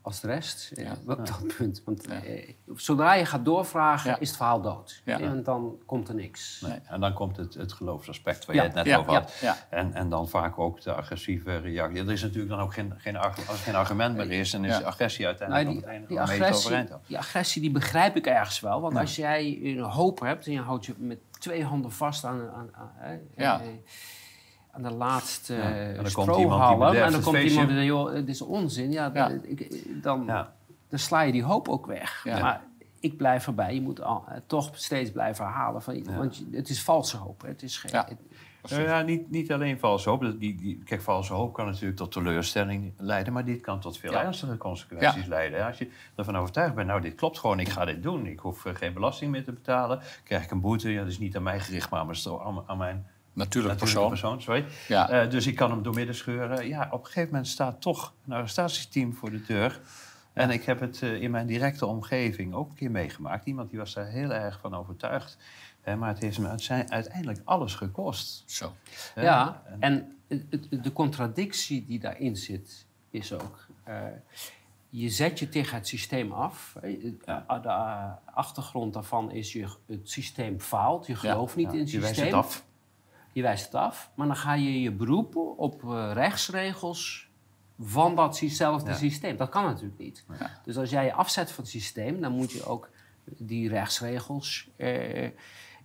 als de rest. eh, op dat punt. Want Ja. eh, zodra je gaat doorvragen, Ja. is het verhaal dood. Ja. En dan komt er niks. Nee. En dan komt het, het geloofsaspect waar Ja. je het net Ja, over had. ja. En, en dan vaak ook de agressieve reactie. Er is natuurlijk dan ook geen, geen, als er geen argument meer is, dan is Ja. agressie Nou, uiteindelijk die, ook het die, agressie, die agressie die begrijp ik ergens wel. Want als jij een hoop hebt en je houdt je met twee handen vast aan, aan, Ja. eh, aan de laatste Ja, en dan eh, komt En dan komt feestje. iemand die zegt, joh, dit is onzin. Ja, Ja. ik- dan, Ja. dan sla je die hoop ook weg. Ja. Maar ik blijf erbij. Je moet al, eh, toch steeds blijven herhalen. Van, Want het is valse hoop. hè. Het is geen, Ja. Nou ja, niet, niet alleen valse hoop. Die, die, kijk, valse hoop kan natuurlijk tot teleurstelling leiden, maar dit kan tot veel Ja. ernstige consequenties Ja. leiden. Als je ervan overtuigd bent, nou, dit klopt gewoon, ik ga dit doen. Ik hoef eh, geen belasting meer te betalen. Krijg ik een boete, ja, dat is niet aan mij gericht, maar aan mijn, sto- aan, aan mijn Natuurlijk persoon. persoon. sorry. Ja. Eh, dus ik kan hem doormidden scheuren. Ja, op een gegeven moment staat toch een arrestatieteam voor de deur. En ik heb het eh, in mijn directe omgeving ook een keer meegemaakt. Iemand die was daar heel erg van overtuigd. Maar het heeft me uiteindelijk alles gekost. Zo. Ja, en de contradictie die daarin zit, is ook... eh, je zet je tegen het systeem af. Ja. De achtergrond daarvan is, je, het systeem faalt. Je gelooft niet Ja, in het je wijst systeem. het af. Je wijst het af. Maar dan ga je je beroepen op eh, rechtsregels van datzelfde Ja. systeem. Dat kan natuurlijk niet. Dus als jij je afzet van het systeem, dan moet je ook die rechtsregels eh,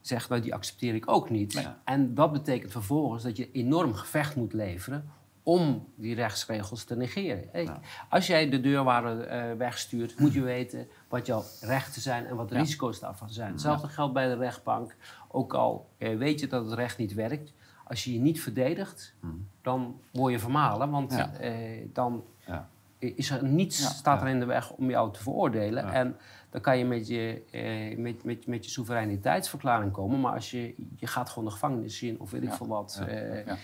zeggen, nou die accepteer ik ook niet. En dat betekent vervolgens dat je enorm gevecht moet leveren om die rechtsregels te negeren. Hey, Als jij de deurwaarder eh, wegstuurt, moet je weten wat jouw rechten zijn en wat de Ja. risico's daarvan zijn. Hetzelfde geldt bij de rechtbank. Ook al eh, weet je dat het recht niet werkt, als je je niet verdedigt, dan word je vermalen. Want eh, dan Ja. is er niets staat er in de weg om jou te veroordelen. En dan kan je met je, eh, met, met, met je soevereiniteitsverklaring komen. Maar als je, je gaat gewoon de gevangenis in of weet ik Ja. veel wat. eh, Ja.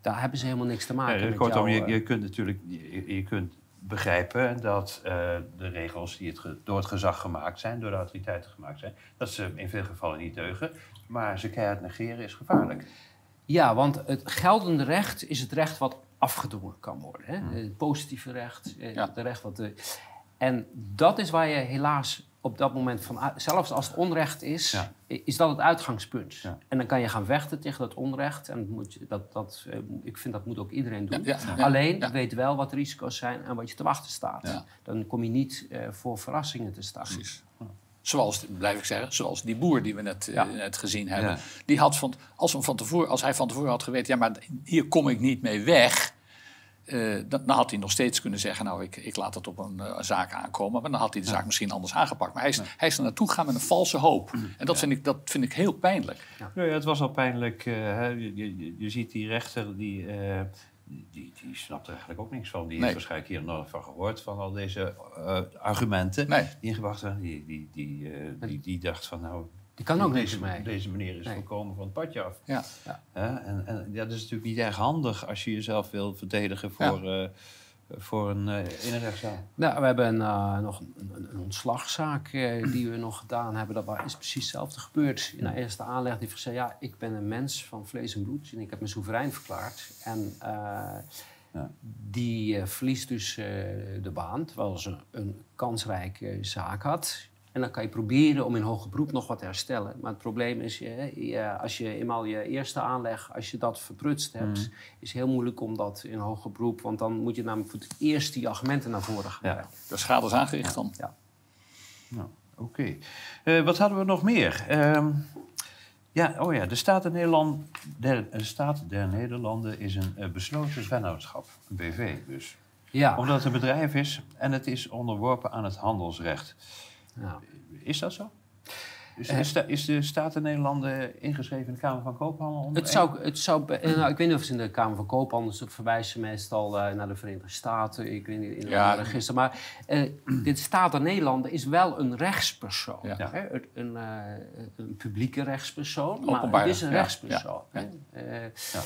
Daar hebben ze helemaal niks te maken met kortom, jou, je, eh. je kunt natuurlijk je, je kunt begrijpen dat eh, de regels die het door het gezag gemaakt zijn, door de autoriteiten gemaakt zijn, dat ze in veel gevallen niet deugen. Maar ze keihard negeren is gevaarlijk. Ja, want het geldende recht is het recht wat afgedwongen kan worden. Hè? Het positieve recht, Ja. het recht wat... De, en dat is waar je helaas op dat moment van... uit- Zelfs als het onrecht is, Ja. is dat het uitgangspunt. Ja. En dan kan je gaan vechten tegen dat onrecht. En moet, je- dat, dat, eh, ik vind dat moet ook iedereen doen. Ja. Alleen, weet wel wat de risico's zijn en wat je te wachten staat. Dan kom je niet eh, voor verrassingen te staan. Precies. Zoals, blijf ik zeggen, zoals die boer die we net, eh, Ja. net gezien hebben. Ja. Die had van, als, van tevoren, als hij van tevoren had geweten, ja, maar hier kom ik niet mee weg. Eh, dan, dan had hij nog steeds kunnen zeggen, nou, ik, ik laat het op een eh, zaak aankomen. Maar dan had hij de zaak misschien anders aangepakt. Maar hij is, hij is er naartoe gegaan met een valse hoop. En dat, vind, ik, dat vind ik heel pijnlijk. Nou ja, het was al pijnlijk. eh. Je, je, je ziet die rechter, die, die, die snapt er eigenlijk ook niks van. Die Nee. heeft waarschijnlijk hier nog van gehoord, van al deze argumenten Nee. die ingebracht werden. Die, die, die, die, die dacht van, nou, Die kan ook niks deze, mee. deze meneer is Nee. volkomen van het padje af. Ja. Hè? En, en ja, dat is natuurlijk niet erg handig als je jezelf wil verdedigen voor, eh, voor een, in een rechtszaal. Nou, we hebben eh, nog een, een, een ontslagzaak die we nog gedaan hebben. Dat is precies hetzelfde gebeurd. In de eerste aanleg die gezegd, ja, ik ben een mens van vlees en bloed en ik heb me soeverein verklaard. En Ja. die verliest dus de baan, terwijl ze een kansrijke zaak had. En dan kan je proberen om in hoger beroep nog wat te herstellen. Maar het probleem is, je, als je eenmaal je eerste aanleg, als je dat verprutst hebt, Mm. is het heel moeilijk om dat in hoger beroep. Want dan moet je namelijk voor het eerst die argumenten naar voren gaan Ja. De schade is aangericht dan. Ja. Nou, oké. Eh, wat hadden we nog meer? Ehm, ja, oh ja, de Staat der, Nederland, der, de Staat der Nederlanden is een eh, besloten vennootschap, een BV dus. Ja. Omdat het een bedrijf is en het is onderworpen aan het handelsrecht. Ja. Is dat zo? Is, Eh. is, de, is de Staat der Nederlanden ingeschreven in de Kamer van Koophandel? Het zou, het zou, eh, nou, ik weet niet of ze in de Kamer van Koophandel ze verwijzen meestal eh, naar de Verenigde Staten. Ik weet niet in Ja. het register. Maar eh, dit Staat der Nederlanden is wel een rechtspersoon. Ja. Hè? Een, eh, een publieke rechtspersoon. Maar Openbaar, het is een ja, rechtspersoon. ja, hè. Eh, Ja.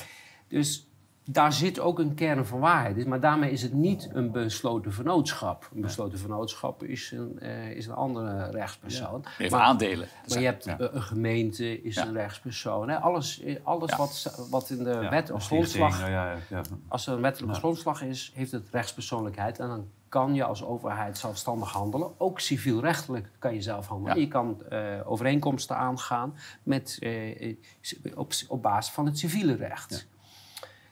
Dus daar zit ook een kern van waarheid in. Maar daarmee is het niet een besloten vennootschap. Een besloten vennootschap is een, eh, is een andere rechtspersoon. Even Maar- aandelen. maar je hebt Ja. eh, een gemeente, is Ja. een rechtspersoon. Hè? Alles, eh, alles Ja. wat, wat in de Ja, wet of grondslag... ja, ja, Als er een wettelijke Ja. grondslag is, heeft het rechtspersoonlijkheid. En dan kan je als overheid zelfstandig handelen. Ook civielrechtelijk kan je zelf handelen. Ja. Je kan eh, overeenkomsten aangaan met, op, op basis van het civiele recht.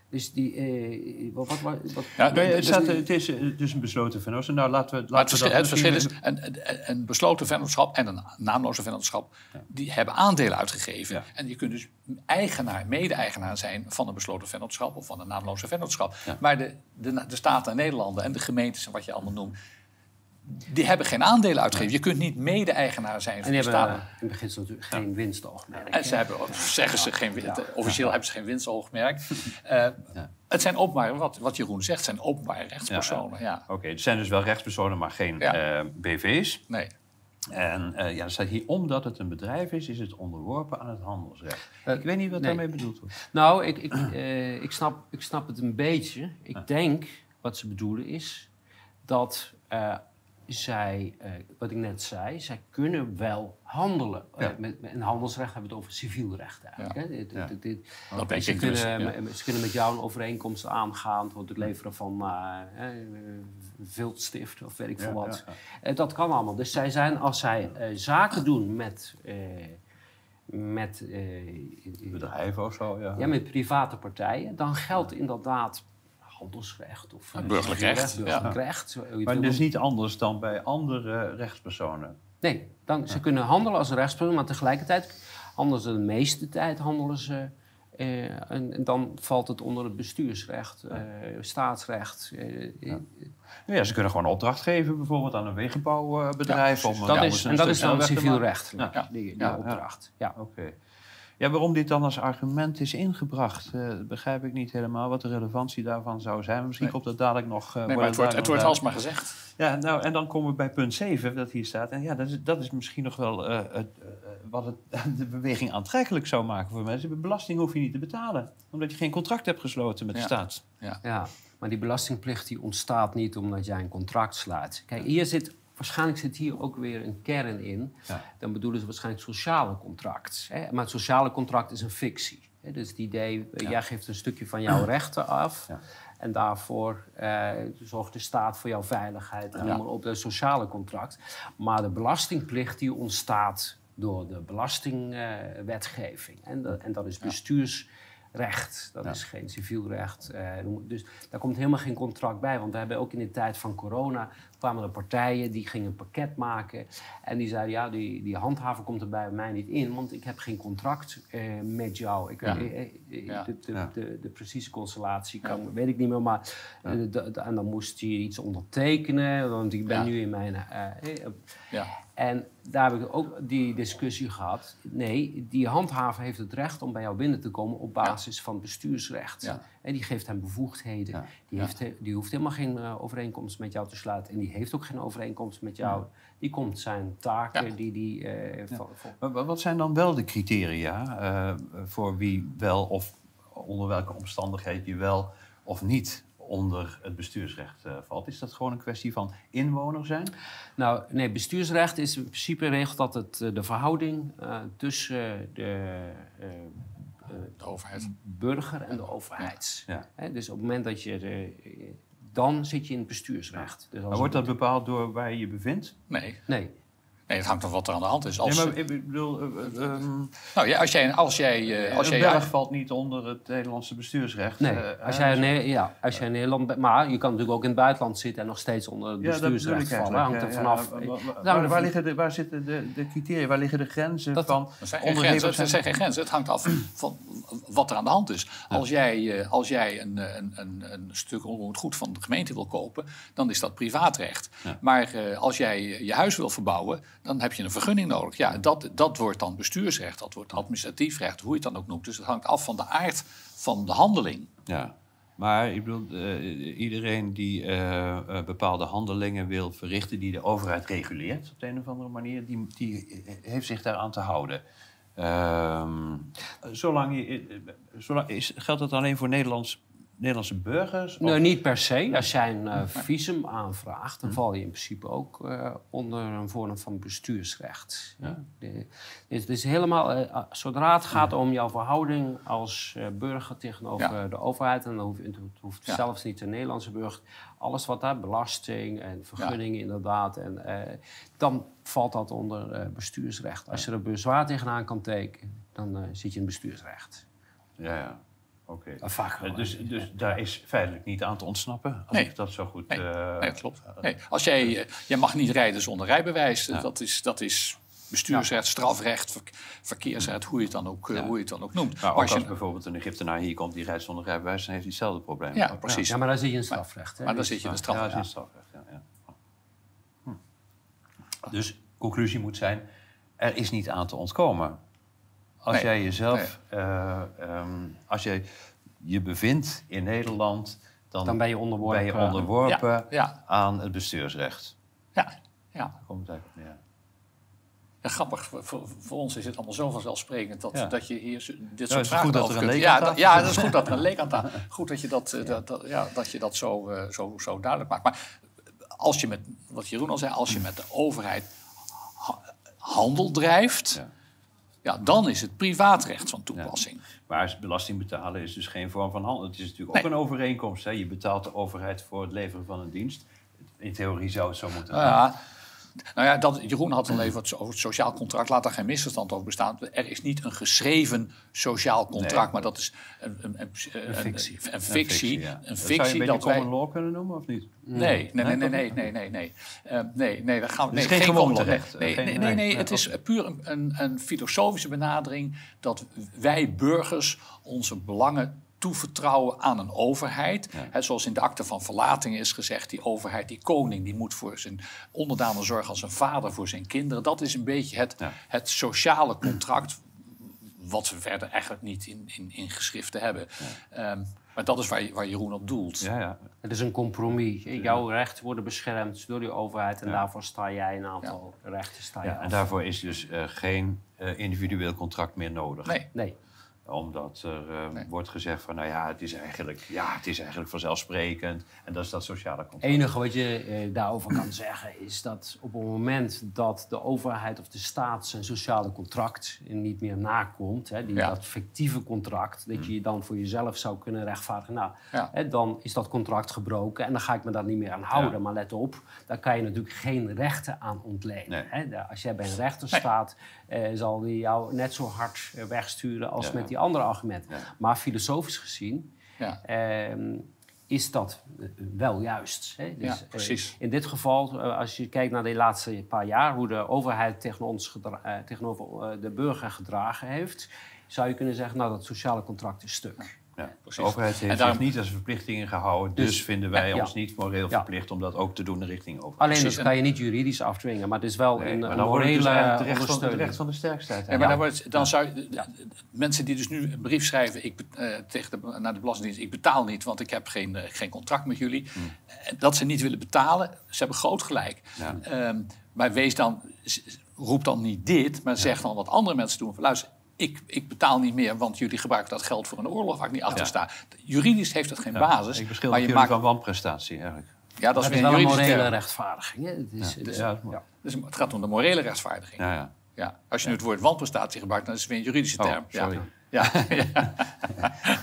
Dus die... eh, wat, wat, wat, wat- Ja, Nee, het, staat, het is eh, dus een besloten vennootschap. Nou, laten we, laten het we verschil, dat het verschil is, een, een, besloten vennootschap en een naamloze vennootschap, die hebben aandelen uitgegeven. Ja. En je kunt dus eigenaar, mede-eigenaar zijn van een besloten vennootschap of van een naamloze vennootschap. Ja. Maar de, de, de Staten en Nederlanden en de gemeentes en wat je allemaal noemt, die hebben geen aandelen uitgegeven. Je kunt niet mede-eigenaar zijn En van die die hebben in beginsel natuurlijk geen winstoogmerk. En ze hebben, zeggen ze geen, win- officieel hebben ze geen winstoogmerk. Eh, Het zijn openbare, wat, wat Jeroen zegt, zijn openbare rechtspersonen. Ja, Oké, het zijn dus wel rechtspersonen, maar geen Ja. eh, BV's. Nee. En eh, ja, er staat hier, omdat het een bedrijf is, is het onderworpen aan het handelsrecht. ik weet niet wat nee. daarmee bedoeld wordt. Nou, ik, ik, eh, ik, snap, ik snap het een beetje. Ik denk wat ze bedoelen is dat eh, zij, eh, wat ik net zei, zij kunnen wel handelen. Eh, Ja. met, met, in handelsrecht hebben we het over civiel recht eigenlijk. Hè? Dit, Ja. dit, dit- Dat denk ze, dus. kunnen, met- ze kunnen met jou een overeenkomst aangaan het leveren van eh, viltstift of weet ik veel wat. dat kan allemaal. Dus zij zijn, als zij zaken doen met, met, eh, Bedrijven of zo, ja. ja, met private partijen, dan geldt inderdaad handelsrecht of Ja, burgerlijk recht, burgerlijk ja. recht. Maar het dus wil niet anders dan bij andere rechtspersonen. Nee, dan, ze kunnen handelen als een rechtspersoon, maar tegelijkertijd handelen ze de meeste tijd handelen ze. eh, en, en dan valt het onder het bestuursrecht, eh, staatsrecht. eh, Ja, ze kunnen gewoon opdracht geven, bijvoorbeeld aan een wegenbouwbedrijf. Ja, om dat anders is, een en dat is dan civiel recht, Ja. die, die Ja, ja. opdracht. Ja. Oké. Ja, waarom dit dan als argument is ingebracht, eh, begrijp ik niet helemaal wat de relevantie daarvan zou zijn. Maar Misschien Nee. komt dat dadelijk nog. eh, Nee, maar het wordt, het wordt alsmaar gezegd. Ja, nou, en dan komen we bij punt 7, dat hier staat. En ja, dat is, dat is misschien nog wel eh, het, wat het, de beweging aantrekkelijk zou maken voor mensen. Belasting hoef je niet te betalen, omdat je geen contract hebt gesloten met de Ja. staat. Ja, maar die belastingplicht die ontstaat niet omdat jij een contract sluit. Kijk, hier zit, waarschijnlijk zit hier ook weer een kern in. Ja. Dan bedoelen ze waarschijnlijk sociale contract. Hè? Maar het sociale contract is een fictie. Hè? Dus het idee, eh, jij geeft een stukje van jouw rechten af. Ja. En daarvoor eh, zorgt de staat voor jouw veiligheid en op het sociale contract. Maar de belastingplicht die ontstaat door de belastingwetgeving. en, dat- en dat is bestuursrecht. Dat is geen civiel recht. eh, dus daar komt helemaal geen contract bij. Want we hebben ook in de tijd van corona kwamen er partijen die gingen een pakket maken. En die zeiden, ja, die, die handhaver komt er bij mij niet in, want ik heb geen contract eh, met jou. Ik, Ja. eh, eh, Ja. De, de, Ja. de, de precieze constellatie kan, weet ik niet meer, maar de- de- en dan moest je iets ondertekenen, want ik ben Ja. nu in mijn... Ja. en daar heb ik ook die discussie gehad. Nee, die handhaver heeft het recht om bij jou binnen te komen op basis van bestuursrecht. En die geeft hem bevoegdheden. Ja. Die, heeft, he- die hoeft helemaal geen eh, overeenkomst met jou te sluiten. En die heeft ook geen overeenkomst met jou. Die komt zijn taken, Ja. die die... eh, Maar wat zijn dan wel de criteria eh, voor wie wel of onder welke omstandigheden je wel of niet onder het bestuursrecht eh, valt? Is dat gewoon een kwestie van inwoner zijn? Nou, nee, bestuursrecht is in principe regelt dat het eh, de verhouding eh, tussen de eh, eh, De overheid. burger en de overheid. Ja. Dus op het moment dat je... eh, dan zit je in het bestuursrecht. Dus als Maar wordt dat bepaald door waar je je bevindt? Nee. Nee. Nee, het hangt van wat er aan de hand is. Als, nee, maar ik bedoel, eh, eh, ehm, nou, ja, als jij, als jij, eh, als een jij Belg valt niet onder het Nederlandse bestuursrecht. Nee, eh, als jij, in Ne- ja, als jij in Nederland bent... Maar je kan natuurlijk ook in het buitenland zitten... en nog steeds onder het Ja, dat bestuursrecht vallen. Hangt er vanaf... ja. Waar- nou, liggen de, waar zitten de, de criteria, waar liggen de grenzen Dat- van Er zijn geen grenzen. Er zijn? zijn geen grenzen. Het hangt af van wat er aan de hand is. Als jij, eh, als jij een, een, een, een stuk onroerend goed van de gemeente wil kopen, dan is dat privaatrecht. Maar eh, als jij je huis wil verbouwen, dan heb je een vergunning nodig. Ja, dat, dat wordt dan bestuursrecht, dat wordt administratief recht, hoe je het dan ook noemt. Dus het hangt af van de aard van de handeling. Ja, maar ik bedoel, eh, iedereen die eh, eh, bepaalde handelingen wil verrichten die de overheid reguleert op de een of andere manier, die, die heeft zich daaraan te houden. Ehm, zolang je, is, geldt dat alleen voor Nederlands, Nederlandse burgers? Of- Nou, niet per se. Als jij een eh, visum aanvraagt, dan val je in principe ook eh, onder een vorm van bestuursrecht. Ja. De, is helemaal, eh, zodra het gaat om jouw verhouding als burger tegenover Ja. de overheid, en dan hoeft, het hoeft Ja. zelfs niet de Nederlandse burger, alles wat daar, belasting en vergunningen inderdaad, en, dan valt dat onder bestuursrecht. Als je er bezwaar tegenaan kan tekenen, dan zit je in bestuursrecht. Ja, ja. Oké. Uh, vaak wel, Eh, Dus, dus daar is feitelijk niet aan te ontsnappen, als Nee. ik dat zo goed... Nee, eh, nee dat klopt. Nee. Als jij, eh, jij mag niet rijden zonder rijbewijs, eh, dat, is, dat is bestuursrecht, strafrecht, ver- verkeersrecht, hoe je het dan ook, eh, hoe je het dan ook noemt. Maar Maar ook als als je- bijvoorbeeld een Egyptenaar hier komt die rijdt zonder rijbewijs, dan heeft hij hetzelfde probleem. ja, precies. Ja, maar dan zit je in strafrecht. Hè? Maar dan zit je in de Ja, is strafrecht. Ja, ja. Hm. Dus conclusie moet zijn, er is niet aan te ontkomen. Als Nee, jij jezelf, eh, ehm, als jij je bevindt in Nederland, dan, Dan ben je onderworpen. ben je onderworpen Ja, ja. aan het bestuursrecht. Ja, ja. Komt neer. Ja, grappig, voor, voor- ons is het allemaal zo vanzelfsprekend dat, Ja. dat je hier dit het soort vragen dat over kunt. ja, ja, dat is goed dat er een leek aan tafel Goed dat je dat, eh, dat, dat- ja, dat, je dat zo, eh, zo, zo duidelijk maakt. Maar als je met, wat Jeroen al zei, als je met de overheid ha- handel drijft, Ja. dan is het privaatrecht van toepassing. Maar belasting betalen is dus geen vorm van handel. Het is natuurlijk ook een overeenkomst. Hè? Je betaalt de overheid voor het leveren van een dienst. In theorie zou het zo moeten gaan. ja, nou ja, dat, Jeroen had al even over het sociaal contract. Laat daar geen misverstand over bestaan. Er is niet een geschreven sociaal contract, Nee. maar dat is een, een, een, een, fictie. Een, fictie. ja. Een Dat zou je fictie dat wij. common law kunnen noemen, of niet? Nee, nee, nee, nee, nee, nee, nee, nee. Eh, nee, nee, dat gaan we. Nee, geen common gewoonterecht. law. Nee, Geen- nee, nee, nee, nee, nee, het is puur een, een, een filosofische benadering dat wij burgers onze belangen toevertrouwen aan een overheid. Zoals in de akte van verlating is gezegd, die overheid, die koning, die moet voor zijn onderdanen zorgen als een vader voor zijn kinderen. Dat is een beetje het, Ja. het sociale contract, wat we verder eigenlijk niet in, in, in geschriften hebben. Ehm, maar dat is waar, waar Jeroen op doelt. Ja, ja. Het is een compromis. Jouw rechten worden beschermd door die overheid en daarvoor sta jij een aantal rechten sta je ja. En daarvoor is dus eh, geen eh, individueel contract meer nodig. Nee, Nee. Omdat er eh, Nee. wordt gezegd van, nou ja het, is eigenlijk, ja, het is eigenlijk vanzelfsprekend. En dat is dat sociale Het contract. enige wat je eh, daarover kan zeggen is dat op het moment dat de overheid of de staat zijn sociale contract niet meer nakomt, hè, die, Ja. dat fictieve contract, dat je je dan voor jezelf zou kunnen rechtvaardigen, nou, Ja. hè, dan is dat contract gebroken en dan ga ik me daar niet meer aan houden. Ja. Maar let op, daar kan je natuurlijk geen rechten aan ontlenen. Nee. Hè. Als jij bij een rechter staat, eh, zal die jou net zo hard eh, wegsturen als met die andere argumenten. Ja. Maar filosofisch gezien ja. ehm, is dat eh, wel juist. Hè? Ja, eh, precies. in dit geval, eh, als je kijkt naar de laatste paar jaar, hoe de overheid tegen ons gedra- tegenover de burger gedragen heeft, zou je kunnen zeggen, nou, dat sociale contract is stuk. Ja. Precies. De overheid heeft daarom- zich niet als verplichtingen gehouden. Dus, Dus- vinden wij ja, ja. ons niet moreel Ja. verplicht om dat ook te doen richting overheid. Alleen dat kan je niet juridisch afdwingen, maar het is wel Nee, een, maar een het dus recht van, het recht van de sterkste Ja, maar dan, wordt, dan zou mensen die dus nu een brief schrijven ik, eh, tegen de, naar de Belastingdienst, ik betaal niet, want ik heb geen, eh, geen contract met jullie. Eh, Dat ze niet willen betalen, ze hebben groot gelijk. Ja. Ehm, maar wees dan, roep dan niet dit, maar zeg dan wat andere mensen doen. Luister, ik, ik betaal niet meer, want jullie gebruiken dat geld voor een oorlog waar ik niet achter Ja. sta. Juridisch heeft dat geen Ja, basis. Ik maar beschuldig je jullie maakt, van wanprestatie eigenlijk. ja, dat is Dat is een wel een juridische morele term. rechtvaardiging. Hè? Het is. Dus gaat om de morele rechtvaardiging. Ja, ja. Ja. Als je nu het woord wanprestatie gebruikt, dan is het weer een juridische Oh, term. sorry. Ja. Ja.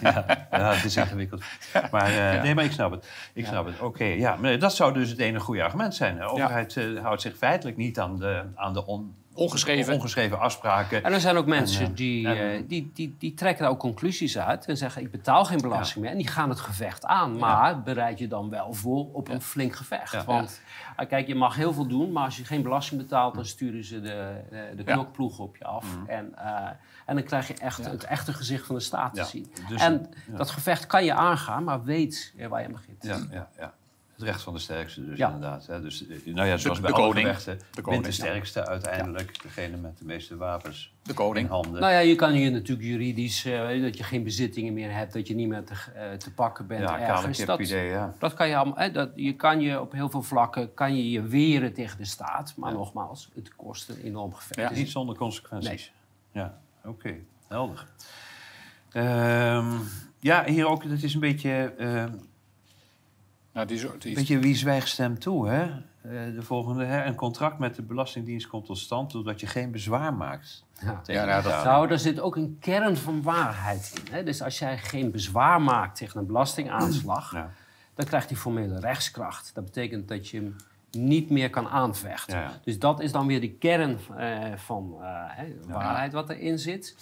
ja, ja, het is ingewikkeld. Maar, eh, Nee, maar ik snap het. Ik snap het. Oké, ja. Maar dat zou dus het enige goede argument zijn. De overheid eh, houdt zich feitelijk niet aan de, aan de on- Ongeschreven. ongeschreven afspraken. En er zijn ook mensen En, eh, die, en- eh, die, die, die trekken daar ook conclusies uit en zeggen: Ik betaal geen belasting meer. En die gaan het gevecht aan. Maar bereid je dan wel voor op een flink gevecht. Want eh, kijk, je mag heel veel doen, maar als je geen belasting betaalt, dan sturen ze de, eh, de knokploeg op je af. En, eh, en dan krijg je echt het echte gezicht van de staat te zien. Dus- en dat gevecht kan je aangaan, maar weet eh, waar je begint. Ja, ja, ja. Het recht van de sterkste dus Ja. inderdaad. Hè. Dus, eh, nou ja, zoals De- bij de alle De koning, de ja. sterkste uiteindelijk. Degene met de meeste wapens De koning. in handen. Nou ja, je kan hier natuurlijk juridisch, eh, dat je geen bezittingen meer hebt, dat je niet meer te, eh, te pakken bent ja, ergens. Dat, idee, ja. Dat kan je allemaal. Hè, dat, je kan je op heel veel vlakken kan je, je weren tegen de staat. Maar nogmaals, het kost een enorm gevecht. Ja. Dus Niet zonder consequenties. Ja, oké. Helder. Ehm, ja, hier ook, het is een beetje, ehm, Nou, die, een beetje wie zwijgt stemt toe, hè? Eh, de volgende, hè? Een contract met de Belastingdienst komt tot stand doordat je geen bezwaar maakt. Ja. tegen Ja, nou. Nou, daar zit ook een kern van waarheid in. Hè? Dus als jij geen bezwaar maakt tegen een belastingaanslag, Ja. dan krijgt die formele rechtskracht. Dat betekent dat je hem niet meer kan aanvechten. Ja. Dus dat is dan weer de kern eh, van eh, hè, waarheid wat erin zit.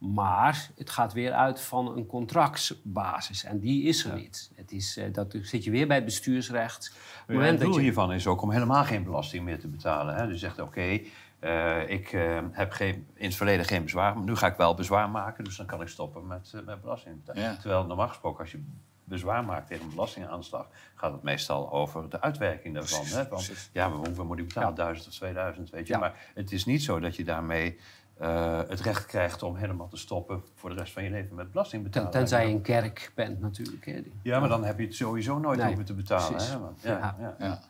Maar het gaat weer uit van een contractsbasis. En die is er niet. Het is, eh, dat zit je weer bij het bestuursrecht. Het dat doel je- hiervan is ook om helemaal geen belasting meer te betalen. Hè? Dus je zegt, oké, eh, ik eh, heb geen, in het verleden geen bezwaar, maar nu ga ik wel bezwaar maken, dus dan kan ik stoppen met, met belasting. Ja. Terwijl normaal gesproken, als je bezwaar maakt tegen een belastingaanslag, gaat het meestal over de uitwerking daarvan. Hè? Precies. ja, maar hoeveel moet ik betalen? 1000 of 2000, weet je. Ja. Maar het is niet zo dat je daarmee eh, het recht krijgt om helemaal te stoppen voor de rest van je leven met belasting Ten- betalen. tenzij je een kerk bent natuurlijk. Hè. Die- Ja, maar dan heb je het sowieso nooit Nee, hoeven te betalen. Hè? Want- ja, Ja. ja. Ja.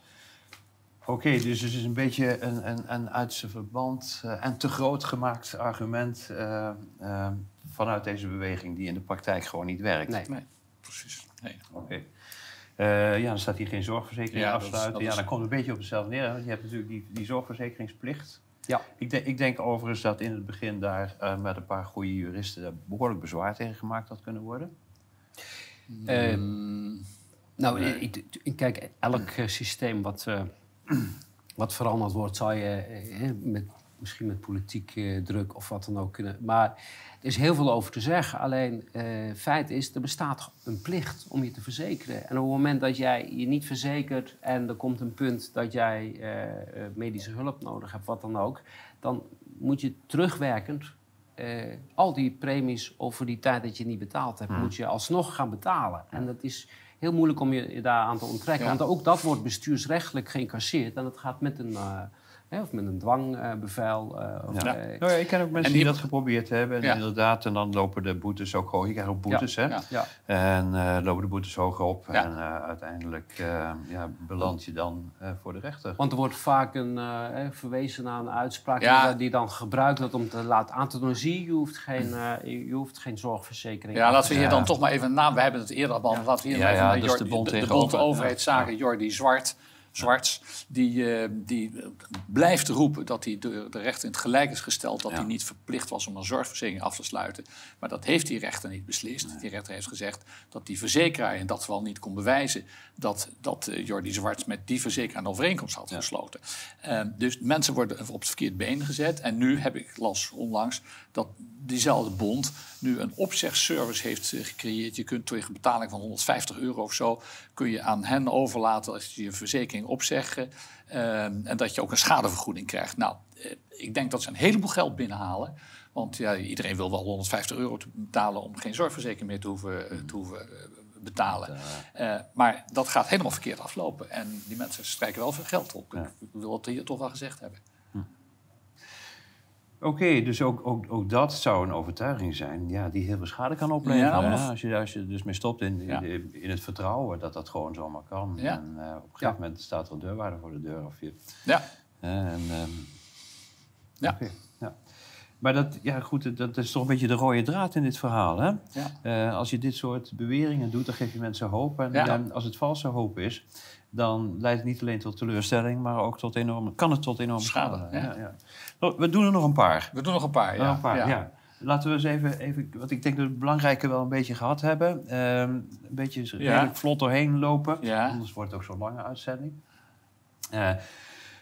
Oké, dus het is een beetje een, een, een uit zijn verband eh, en te groot gemaakt argument eh, vanuit deze beweging die in de praktijk gewoon niet werkt. Nee. Nee, precies. Nee. Oké. Eh, ja, dan staat hier geen zorgverzekering Ja, dat is- afsluiten. dat ja, is- dan komt het een beetje op hetzelfde neer. Want je hebt natuurlijk die, die zorgverzekeringsplicht. Ja. Ik, denk- ik denk overigens dat in het begin daar eh, met een paar goede juristen daar behoorlijk bezwaar tegen gemaakt had kunnen worden. Eh, Mm, Nou, ik, ik- kijk, elk eh, systeem wat, eh, wat veranderd wordt, zou je eh, met, misschien met politiek eh, druk of wat dan ook kunnen. Maar er is heel veel over te zeggen. Alleen, eh feit is, er bestaat een plicht om je te verzekeren. En op het moment dat jij je niet verzekert en er komt een punt dat jij eh, eh, medische hulp nodig hebt, wat dan ook, dan moet je terugwerkend eh, al die premies over die tijd dat je niet betaald hebt, moet je alsnog gaan betalen. En dat is heel moeilijk om je daar aan te onttrekken. Ja. Want ook dat wordt bestuursrechtelijk geïncasseerd. En dat gaat met een, hè, of met een dwangbevel. eh, of, Ja. eh, Nou ja, ik ken ook mensen En die die- dat geprobeerd hebben. En Ja. inderdaad, en dan lopen de boetes ook hoog. Je krijgt ook boetes, hè? ja. ja. En eh, lopen de boetes hoger op. Ja. En eh, uiteindelijk eh, ja, beland je dan eh, voor de rechter. Want er wordt vaak een, eh, hè, verwezen naar een uitspraak Ja. die, dan gebruikt wordt om te laten aan te doen. Zie, je hoeft geen, eh, je hoeft geen zorgverzekering Ja, laten we hier Ja. dan toch maar even een naam. We hebben het eerder behandeld. Laten we hier Ja, even ja, de bond de, de tegenover. bond overheidszaken, Ja. Jordi Zwart. Zwarts, die, eh, die blijft roepen dat hij de, de rechter in het gelijk is gesteld dat hij niet verplicht was om een zorgverzekering af te sluiten. Maar dat heeft die rechter niet beslist. Die rechter heeft gezegd dat die verzekeraar in dat geval niet kon bewijzen dat, dat eh, Jordi Zwarts met die verzekeraar een overeenkomst had gesloten. Eh, dus mensen worden op het verkeerde been gezet. En nu heb ik las onlangs dat diezelfde bond nu een opzegservice heeft eh, gecreëerd. Je kunt tegen betaling van 150 euro of zo... kun je aan hen overlaten als je je verzekering opzeggen... eh, en dat je ook een schadevergoeding krijgt. Nou, eh, ik denk dat ze een heleboel geld binnenhalen... Want ja, iedereen wil wel 150 euro te betalen om geen zorgverzekering meer te hoeven, eh, te hoeven betalen. Maar dat gaat helemaal verkeerd aflopen. En die mensen strijken wel veel geld op. Ja. Ik wil het hier toch wel gezegd hebben. Oké, dus ook, ook, ook dat zou een overtuiging zijn ja, die heel veel schade kan opleveren. Ja, als, je, als je er dus mee stopt in, in, Ja. in het vertrouwen dat dat gewoon zomaar kan. Ja. En eh, op een gegeven moment staat er een deurwaarde voor de deur. Of je, Ja, hè, en, ehm, ja. oké, ja. Maar dat, ja, goed, dat is toch een beetje de rode draad in dit verhaal. Hè? ja. Eh, als je dit soort beweringen doet, dan geef je mensen hoop. En Ja. dan, als het valse hoop is, dan leidt het niet alleen tot teleurstelling, maar ook tot enorme, kan het tot enorme schade. Ja. Ja, ja. We doen er nog een paar. We doen nog een paar. Ja. een paar, ja. Laten we eens even, even, want ik denk dat we het belangrijke wel een beetje gehad hebben. Ehm, een beetje redelijk vlot doorheen lopen, anders wordt het ook zo'n lange uitzending. Eh,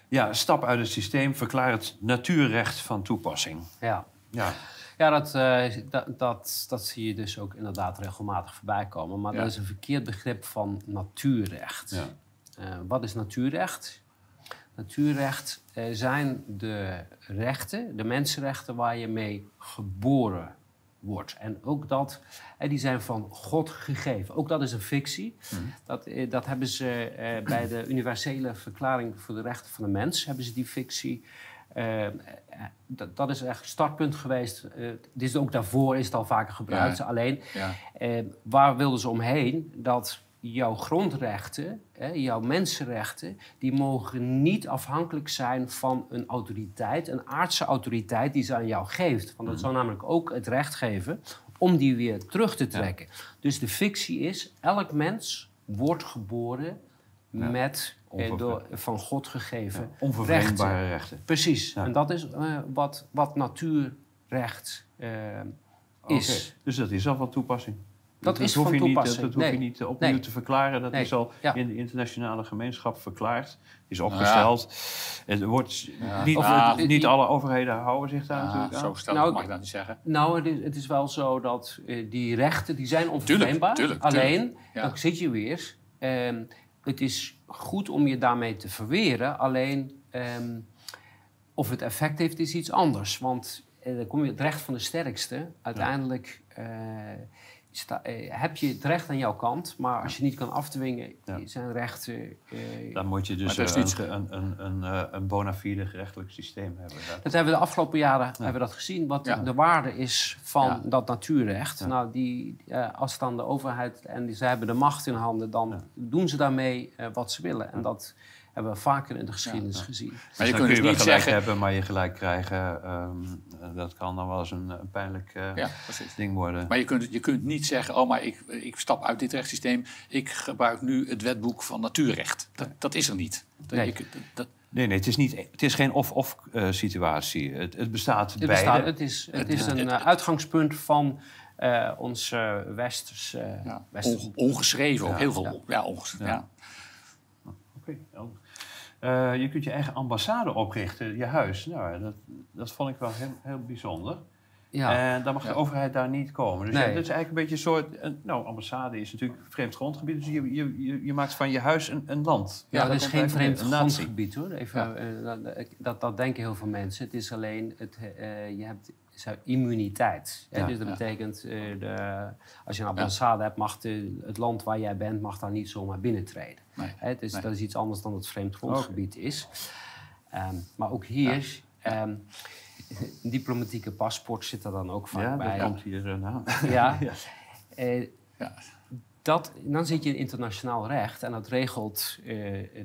ja, stap uit het systeem, verklaar het natuurrecht van toepassing. Ja. Ja, Ja, dat, eh, dat, dat, dat zie je dus ook inderdaad regelmatig voorbij komen. Maar Ja. dat is een verkeerd begrip van natuurrecht. ja. Eh, wat is natuurrecht? Natuurrecht eh, zijn de rechten, de mensenrechten waar je mee geboren wordt. En ook dat, eh, die zijn van God gegeven. Ook dat is een fictie. Dat, eh, dat hebben ze eh, bij de universele verklaring voor de rechten van de mens, hebben ze die fictie. eh, dat, dat is echt het startpunt geweest. Eh, dit is ook daarvoor is het al vaker gebruikt. Ja. Alleen, Ja. eh, waar wilden ze omheen? Dat jouw grondrechten, hè, jouw mensenrechten, die mogen niet afhankelijk zijn van een autoriteit, een aardse autoriteit die ze aan jou geeft. Want dat zou namelijk ook het recht geven om die weer terug te trekken. Dus de fictie is, elk mens wordt geboren met eh, door, van God gegeven Onvervreemdbare rechten. rechten. Precies. Ja. En dat is eh, wat, wat natuurrecht eh, is. Dus dat is al van toepassing. Dat is hoef van je niet, dat hoef je niet opnieuw Nee. te verklaren. Dat Nee. is al Ja. in de internationale gemeenschap verklaard. Is Nou opgesteld. Het wordt niet, het- het- niet alle overheden houden zich daar Ja, natuurlijk aan. zo stel Nou, mag ik dat niet zeggen. Nou, het is, het is wel zo dat eh, die rechten, die zijn onvervreemdbaar. tuurlijk, Alleen, Ja. dan zit je weer. ehm, het is goed om je daarmee te verweren. Alleen, ehm, of het effect heeft, is iets anders. Want eh, dan kom je het recht van de sterkste. Uiteindelijk eh, sta- eh, heb je het recht aan jouw kant, maar als je niet kan afdwingen Ja. zijn rechten. eh, Dan moet je dus eh, een, een, een, een, eh, een bona fide gerechtelijk systeem hebben. Dat- Dat hebben we de afgelopen jaren hebben we dat gezien, wat Ja. de waarde is van Ja. dat natuurrecht. Nou, die, eh, als dan de overheid en die, ze hebben de macht in handen, dan doen ze daarmee eh, wat ze willen. En dat hebben we vaker in de geschiedenis gezien. Maar je kunt kun dus niet gelijk zeggen... hebben, maar je gelijk krijgen. ehm, eh, dat kan dan wel eens een, een pijnlijk eh, Ja, ding worden. Maar je kunt, je kunt niet zeggen, oh, maar ik, ik stap uit dit rechtssysteem. Ik gebruik nu het wetboek van natuurrecht. Dat, dat is er niet. Dat, Nee. je kunt- dat, Nee, nee, het is, niet, het is geen of-of eh, situatie. Het, het bestaat Het, beide. bestaat, het is, het is een uitgangspunt van eh, ons westerse... ja, westerse- on- ongeschreven ook. Ja, Heel veel. ja. Ja, ongeschreven. Ja. Ja. Oké, helder. Eh, je kunt je eigen ambassade oprichten, je huis. Nou, dat, dat vond ik wel heel, heel bijzonder. ja. En dan mag Ja. de overheid daar niet komen. Dus Nee. ja, dat is eigenlijk een beetje een soort... een- nou, ambassade is natuurlijk vreemd grondgebied. Dus je, je, je, maakt van je huis een, een land. Ja, dat is geen vreemd grondgebied hoor. Even, eh, dat- dat, dat denken heel veel mensen. Het is alleen, het, eh, je hebt zo immuniteit. Hè? Ja, dus dat betekent, eh, de, als je een ambassade hebt, mag de, het land waar jij bent, mag daar niet zomaar binnentreden. Nee. Is, Nee. Dat is iets anders dan het vreemd grondgebied is. Ehm, maar ook hier, ehm, een diplomatieke paspoort zit er dan ook vaak Ja, bij. dat komt hier eh, na. Ja. Ja. Eh, Ja. dat, dan zit je in internationaal recht en dat regelt eh,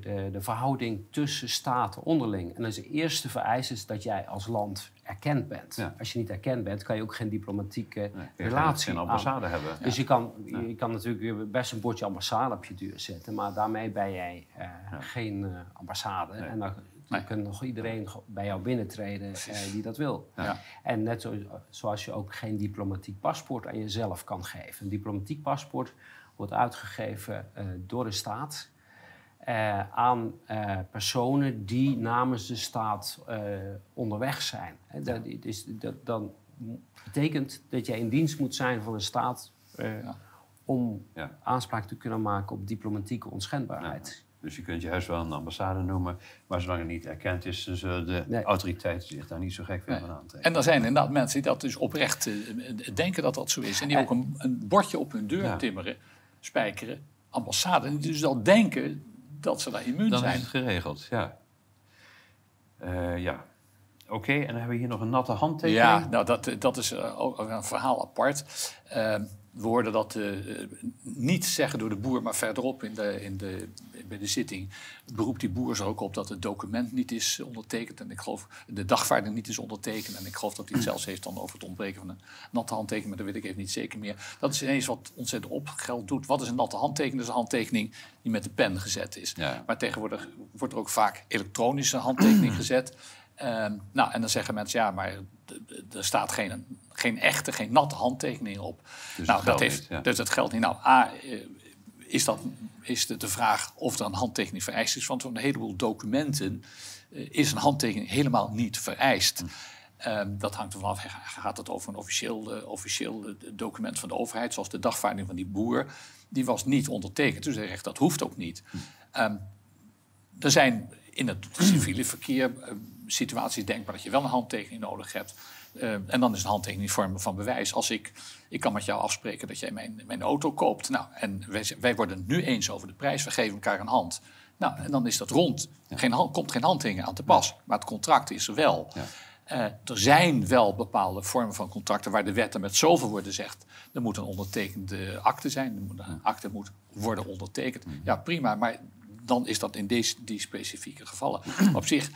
de, de verhouding tussen staten onderling. En dus de eerste vereiste is dat jij als land erkend bent. Ja. Als je niet erkend bent, kan je ook geen diplomatieke Nee, kun je relatie geen aan. ambassade hebben. Dus je kan, je kan natuurlijk best een bordje ambassade op je deur zetten, maar daarmee ben jij eh, geen eh, ambassade. En dan, dan Nee. kan nog iedereen bij jou binnentreden eh, die dat wil. Ja. En net zo, zoals je ook geen diplomatiek paspoort aan jezelf kan geven. Een diplomatiek paspoort wordt uitgegeven eh, door de staat eh, aan eh, personen die namens de staat eh, onderweg zijn. Hè, dat, dus dat, dan betekent dat jij in dienst moet zijn van de staat eh, Ja. om Ja. aanspraak te kunnen maken op diplomatieke onschendbaarheid. Dus je kunt je huis wel een ambassade noemen, maar zolang het niet erkend is, dan zullen de Nee. autoriteiten zich daar niet zo gek veel Nee. van aantrekken. En er zijn inderdaad mensen die dat dus oprecht denken dat dat zo is. En die ook een, een bordje op hun deur Ja. timmeren, spijkeren, ambassade. En die dus al denken dat ze daar immuun Dan zijn. is het geregeld, ja. Eh, ja. Oké, en dan hebben we hier nog een natte handtekening. Ja, nou, dat, dat is eh, ook een verhaal apart. Eh, we hoorden dat eh, niet zeggen door de boer, maar verderop in de, in de, bij de zitting beroept die boer er ook op dat het document niet is ondertekend. En ik geloof de dagvaarding niet is ondertekend. En ik geloof dat hij het zelfs heeft dan over het ontbreken van een natte handtekening, maar dat weet ik even niet zeker meer. Dat is ineens wat ontzettend opgeld doet. Wat is een natte handtekening? Dat is een handtekening die met de pen gezet is. Ja. Maar tegenwoordig wordt er ook vaak elektronische handtekening gezet. Ehm, nou, en dan zeggen mensen, ja, maar er staat geen, geen echte, geen natte handtekening op. Dus nou, dat geldt heeft, niet, ja. Dus dat geldt niet. Nou, A, eh, is, dat, is de, de vraag of er een handtekening vereist is. Want voor een heleboel documenten eh, is een handtekening helemaal niet vereist. Hm. Ehm, dat hangt ervan af, gaat het over een officieel, eh, officieel document van de overheid, zoals de dagvaarding van die boer. Die was niet ondertekend, dus hij zegt dat hoeft ook niet. Hm. Ehm, er zijn in het civiele verkeer situaties denkbaar dat je wel een handtekening nodig hebt. Eh, en dan is een handtekening vorm van bewijs. Als ik, ik kan met jou afspreken dat jij mijn, mijn auto koopt. Nou, en wij, wij worden nu eens over de prijs. We geven elkaar een hand. Nou, en dan is dat rond. Geen, hand- komt geen handtekening aan te pas. Maar het contract is er wel. Ja. Eh, er zijn wel bepaalde vormen van contracten waar de wetten met zoveel woorden zegt. Er moet een ondertekende akte zijn. Er moet, een akte moet worden ondertekend. Ja, prima. Maar dan is dat in deze, die specifieke gevallen. Op zich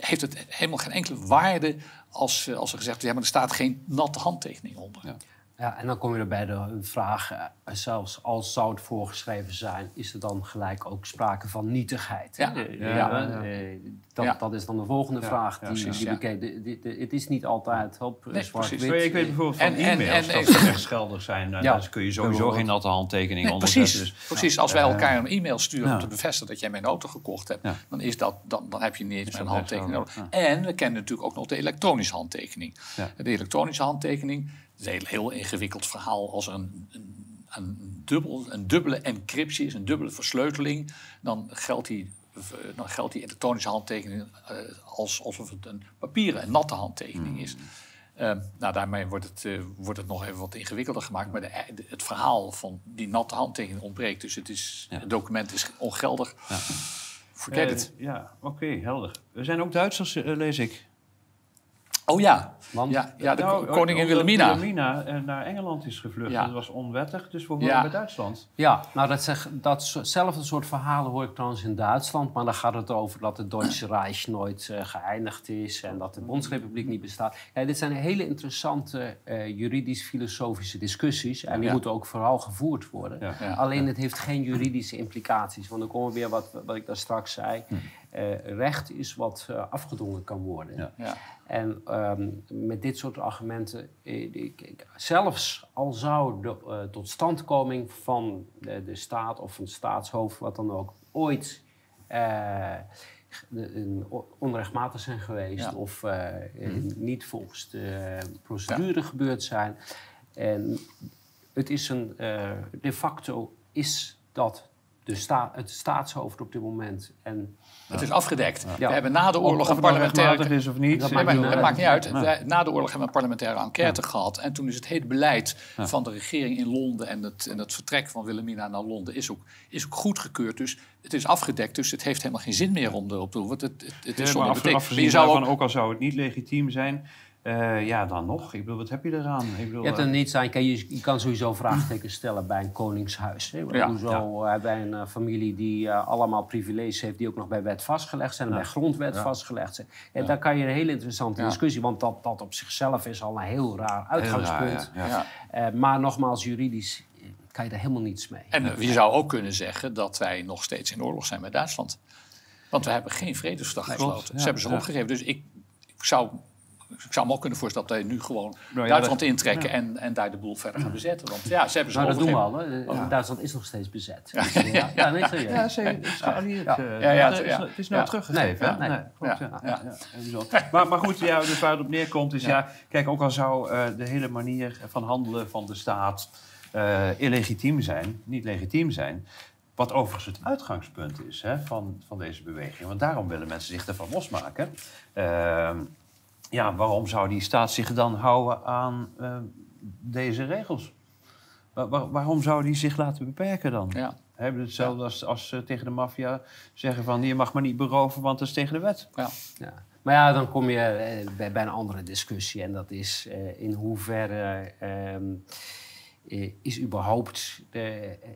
heeft het helemaal geen enkele waarde als, eh, als er gezegd wordt... ja, maar er staat geen natte handtekening onder. Ja. Ja, en dan kom je er bij de vraag, eh, zelfs als zou het voorgeschreven zijn, is er dan gelijk ook sprake van nietigheid? Ja. Ja, ja, ja. eh, dat, Ja. dat is dan de volgende Ja, vraag. ja, die, precies, die ja. bekeken- de- de- de- het is niet altijd op Nee, zwart-wit. precies. Maar ik weet bijvoorbeeld van En- en- e-mails en- dat ze rechtsgeldig zijn. Nou, Ja. Daar kun je sowieso geen natte handtekening Nee, onder precies. zetten. Dus, precies. Als wij eh, elkaar een e-mail sturen ja. om te bevestigen dat jij mijn auto gekocht hebt, Ja. dan, is dat, dan, dan heb je niet eens een handtekening nodig. En we kennen natuurlijk ook nog de elektronische handtekening. Ja. De elektronische handtekening een heel, heel ingewikkeld verhaal. Als er een, een, een, dubbel, een dubbele encryptie is, een dubbele versleuteling, dan geldt die, dan geldt die elektronische handtekening eh, als, alsof het een papieren, een natte handtekening is. Ehm, nou, daarmee wordt het, eh, wordt het nog even wat ingewikkelder gemaakt. Maar de, de- het verhaal van die natte handtekening ontbreekt. Dus het, is, Ja. het document is ongeldig. Forget Eh, it. ja, oké, helder. Er zijn ook Duitsers, lees ik. Oh ja, Want- ja, ja de Nou, koningin Wilhelmina. Wilhelmina eh, naar Engeland is gevlucht. Ja. Dat was onwettig, dus we horen Ja. bij Duitsland. Ja, nou dat zeg, datzelfde soort verhalen hoor ik trouwens in Duitsland. Maar dan gaat het over dat het Duitse Reich nooit eh, geëindigd is en dat de Bondsrepubliek niet bestaat. Ja, dit zijn hele interessante eh, juridisch-filosofische discussies. En die moeten ook vooral gevoerd worden. Alleen het heeft geen juridische implicaties. Want dan komen we weer wat, wat ik daar straks zei. Eh, recht is wat afgedwongen kan worden. En ehm, met dit soort argumenten, eh, zelfs al zou de eh, totstandkoming van de, de staat of van het staatshoofd, wat dan ook, ooit eh, onrechtmatig zijn geweest Ja. of eh, niet volgens de procedure gebeurd zijn. En het is een, de facto is dat de sta het staatshoofd op dit moment en Het is afgedekt. Ja. We hebben na de oorlog Of een het parlementaire... is of niet. Dat eh, maar niet uit. maakt niet uit. Nee. Na de oorlog hebben we een parlementaire enquête gehad. En toen is het hele beleid van de regering in Londen... en het, en het vertrek van Wilhelmina naar Londen is ook, is ook goedgekeurd. Dus het is afgedekt. Dus het heeft helemaal geen zin meer om erop te doen. Want het, het, is zonder afge- betekenis. Maar afgezien je zou ook al zou het niet legitiem zijn, eh, ja, dan nog. Ik bedoel, wat heb je eraan? Ik bedoel, Je, hebt eh, er niet zijn, kan je, je kan sowieso vraagtekens stellen bij een koningshuis. Hè? Ja, Hoezo eh, bij een eh, familie die eh, allemaal privileges heeft, die ook nog bij wet vastgelegd zijn en bij grondwet vastgelegd zijn. En daar kan je een hele interessante Ja. discussie, want dat, dat op zichzelf is al een heel raar heel raar, uitgangspunt. ja, ja. Ja. Eh, maar nogmaals, juridisch eh, kan je daar helemaal niets mee. En eh, je zou ook kunnen zeggen dat wij nog steeds in oorlog zijn met Duitsland. Want we hebben geen vredesverdrag gesloten. ja, Ze hebben ze ja. opgegeven. Dus ik, ik, zou, ik zou me ook kunnen voorstellen dat wij nu gewoon Nou ja, Duitsland dat- intrekken en, en daar de boel verder gaan bezetten. Want ja, ze hebben ze Nou, dat doen we al. Hè. Duitsland is nog steeds bezet. Dus, eh, ja, ja, nee, serieus. Ja, zeker. Het is geallieerd. Ja. eh, Ja, ja, het, is, ja. het is nou Ja. teruggegeven. Nee, Ja, ja. ja. Ja, ja, maar, maar goed, ja, dus waar het op neerkomt is... Ja. kijk, ook al zou eh, de hele manier van handelen van de staat... eh, illegitiem zijn, niet legitiem zijn... Wat overigens het uitgangspunt is hè, van, van deze beweging. Want daarom willen mensen zich ervan losmaken. Ehm, ja, waarom zou die staat zich dan houden aan eh, deze regels? Wa- wa- waarom zou die zich laten beperken dan? Ja. Hebben hetzelfde als, als ze tegen de maffia zeggen van... je mag me niet beroven, want dat is tegen de wet. Ja. Ja. Maar ja, dan kom je eh, bij, bij een andere discussie. En dat is eh, in hoeverre ehm, eh, is überhaupt... De, eh,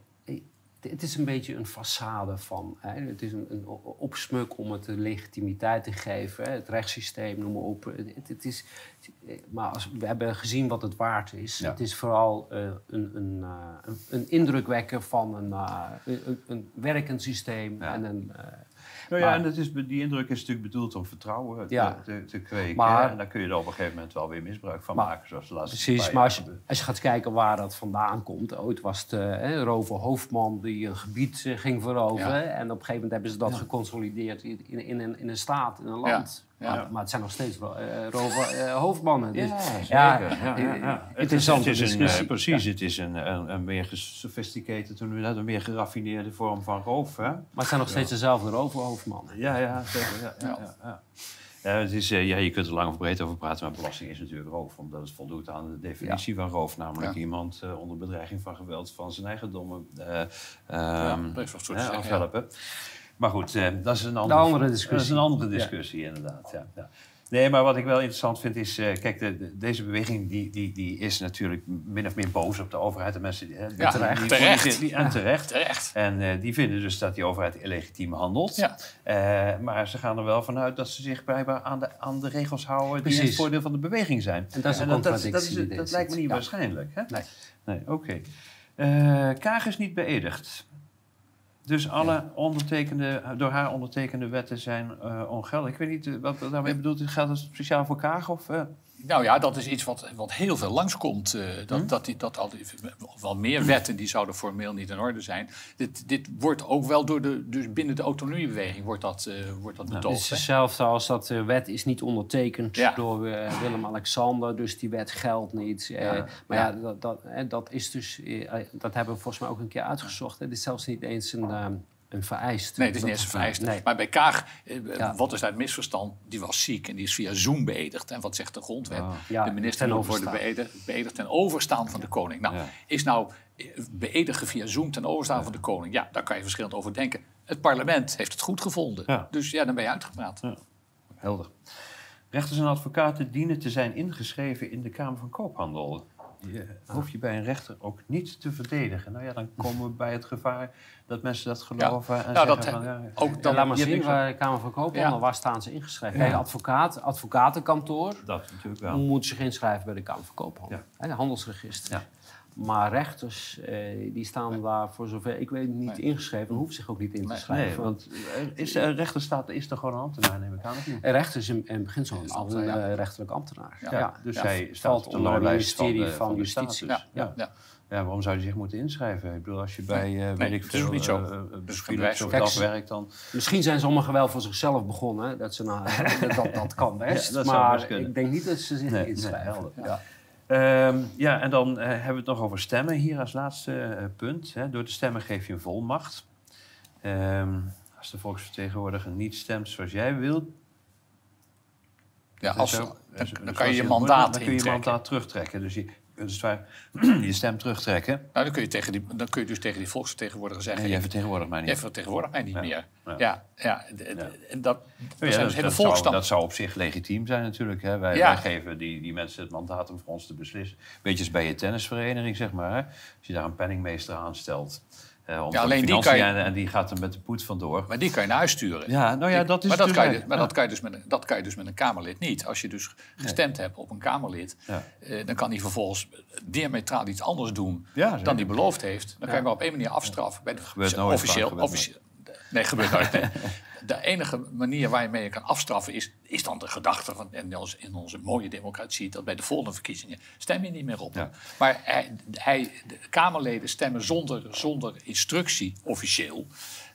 het is een beetje een façade van... Hè, het is een, een opsmuk om het de legitimiteit te geven. Hè, het rechtssysteem, noem maar op. Het, het is, maar als, we hebben gezien wat het waard is. Ja. Het is vooral eh, een, een, eh, een, een indruk wekken van een, eh, een, een werkend systeem. Ja. En een, Nou ja, Maar- en dat is, die indruk is natuurlijk bedoeld om vertrouwen te, Ja. te, te kweken. Maar- en dan kun je er op een gegeven moment wel weer misbruik van Maar- maken. Zoals de laatste Precies, maar als je, als je gaat kijken waar dat vandaan komt. Ooit was het eh, Rover Hoofdman die een gebied eh, ging veroveren. En op een gegeven moment hebben ze dat geconsolideerd in, in, in, een, in een staat, in een land. Ja. Maar, het zijn nog steeds Rover eh, Hoofdmannen. Dus, Ja, ja, eh, Het is, Interessante het is een, precies, het is een, een, een meer gesophisticated, een meer geraffineerde vorm van roof. Hè? Maar het zijn nog steeds dezelfde Rover Hoofdmannen. Ja, ja, zeker. Ja, ja, het is, ja, je kunt er lang of breed over praten, maar belasting is natuurlijk roof. Omdat het voldoet aan de definitie van roof. Namelijk Ja. iemand onder bedreiging van geweld van zijn eigendommen uh, Ja, te zeggen, ja. afhelpen. Maar goed, eh, dat, is een andere, andere discussie. dat is een andere discussie, inderdaad. Ja, ja. Nee, maar wat ik wel interessant vind is... eh, kijk, de, de- deze beweging die, die, die is natuurlijk min of meer boos op de overheid. De mensen die, hè, die- Ja, die- terecht. die- die- en terecht. Terecht. En eh, die vinden dus dat die overheid illegitiem handelt. Ja. Maar ze gaan er wel vanuit dat ze zich blijkbaar aan de, aan de regels houden die in het Precies. voordeel van de beweging zijn. En dat is dat, dat, is- die lijkt me niet waarschijnlijk. Hè? Nee. Nee, oké. Eh, Kaag is niet beëdigd. Dus alle ondertekende, door haar ondertekende wetten zijn eh, ongeldig. Ik weet niet eh, wat daarmee bedoelt. Geldt dat speciaal voor Kaag? Of, eh? Nou ja, dat is iets wat, wat heel veel langskomt. eh dat, Hm? dat, die, dat al wel meer wetten die zouden formeel niet in orde zijn. Dit, dit wordt ook wel door de, dus binnen de autonomiebeweging wordt dat, eh wordt dat Het betoogd. is hetzelfde als dat de wet is niet ondertekend Ja. door eh, Willem-Alexander, dus die wet geldt niet. Eh, Ja. Maar ja, dat, dat, dat is dus, dat hebben we volgens mij ook een keer uitgezocht. Het is zelfs niet eens een, eh, een vereist. Nee, het is niet eens vereist. Nee. Maar bij Kaag, eh, Ja. wat is daar het misverstand? Die was ziek en die is via Zoom beëdigd. En wat zegt de grondwet? Ja, de minister ten moet worden overstaan. beëdigd, beëdigd ten overstaan van de koning. Nou, Ja. is nou eh, beëdigen via Zoom ten overstaan van de koning? Ja, daar kan je verschillend over denken. Het parlement heeft het goed gevonden. Ja. Dus ja, dan ben je uitgepraat. Helder. Rechters en advocaten dienen te zijn ingeschreven in de Kamer van Koophandel. Je hoef je bij een rechter ook niet te verdedigen. Nou ja, dan komen we bij het gevaar dat mensen dat geloven. En Nou, dat, van, ja, ook Ja, dan, laat maar zien, waar de Kamer van Koophandel, Ja. waar staan ze ingeschreven? Advocaat, advocatenkantoor dat natuurlijk wel. moet zich inschrijven bij de Kamer van Koophandel. Ja. Handelsregister. Maar rechters, eh, die staan daar voor zover ik weet niet Nee. ingeschreven. en hoeven zich ook niet in te schrijven. Nee, want eh, is, uh, rechter staat, is er gewoon een ambtenaar, neem ik aan, of niet? Een rechter is in, in beginsel een, ja. eh, rechterlijk ambtenaar. Ja, dus ja. hij staat Valt onder het loonlijst van ministerie de, van Justitie. ja, Ja. ja. Ja, waarom zou hij zich moeten inschrijven? Ik bedoel, als je bij, eh weet Nee, ik het is veel, niet zo. of dat Kijk, werkt dan... Misschien zijn sommigen wel voor zichzelf begonnen. Dat, ze nou, dat, dat kan best. Ja, dat zou best maar ik denk niet dat ze zich Nee, nee, inschrijven. ja. Ehm, ja, en dan eh, hebben we het nog over stemmen hier als laatste eh, punt. Hè. Door te stemmen geef je een volmacht. Ehm, als de volksvertegenwoordiger niet stemt zoals jij wilt... Ja, als, dan, ook- dan kan dus je je mandaat Dan kun je je mandaat terugtrekken. Dus je ware je stem terugtrekken. Nou, dan, kun je tegen die, dan kun je dus tegen die volksvertegenwoordiger zeggen... En jij vertegenwoordigt mij niet. jij vertegenwoordigt mij niet Ja. meer. Ja. Ja. En dat, er zijn dus dat, hele dat, zou, volksstand. dat zou op zich legitiem zijn natuurlijk. Hè. Wij, geven die, die mensen het mandaat om voor ons te beslissen. Beetje als bij je tennisvereniging, zeg maar. Als je daar een penningmeester aanstelt. Eh om Ja, alleen die kan je- en, en die gaat er met de poet vandoor. Maar die kan je naar huis sturen. Ja, nou ja, dat is maar dat, dus kan je, eigenlijk. maar Ja. dat, kan je dus met een, dat kan je dus met een Kamerlid niet. Als je dus gestemd hebt op een Kamerlid, Ja. eh, dan kan hij vervolgens diametraal iets anders doen dan hij beloofd heeft. Dan kan je hem op één manier afstraffen. Bij de, officieel, officieel, Nee, gebeurt nooit. nee. De enige manier waarmee je kan afstraffen is, is dan de gedachte van in onze, in onze mooie democratie dat bij de volgende verkiezingen stem je niet meer op. Ja. Maar hij, hij, de Kamerleden stemmen zonder, zonder instructie officieel.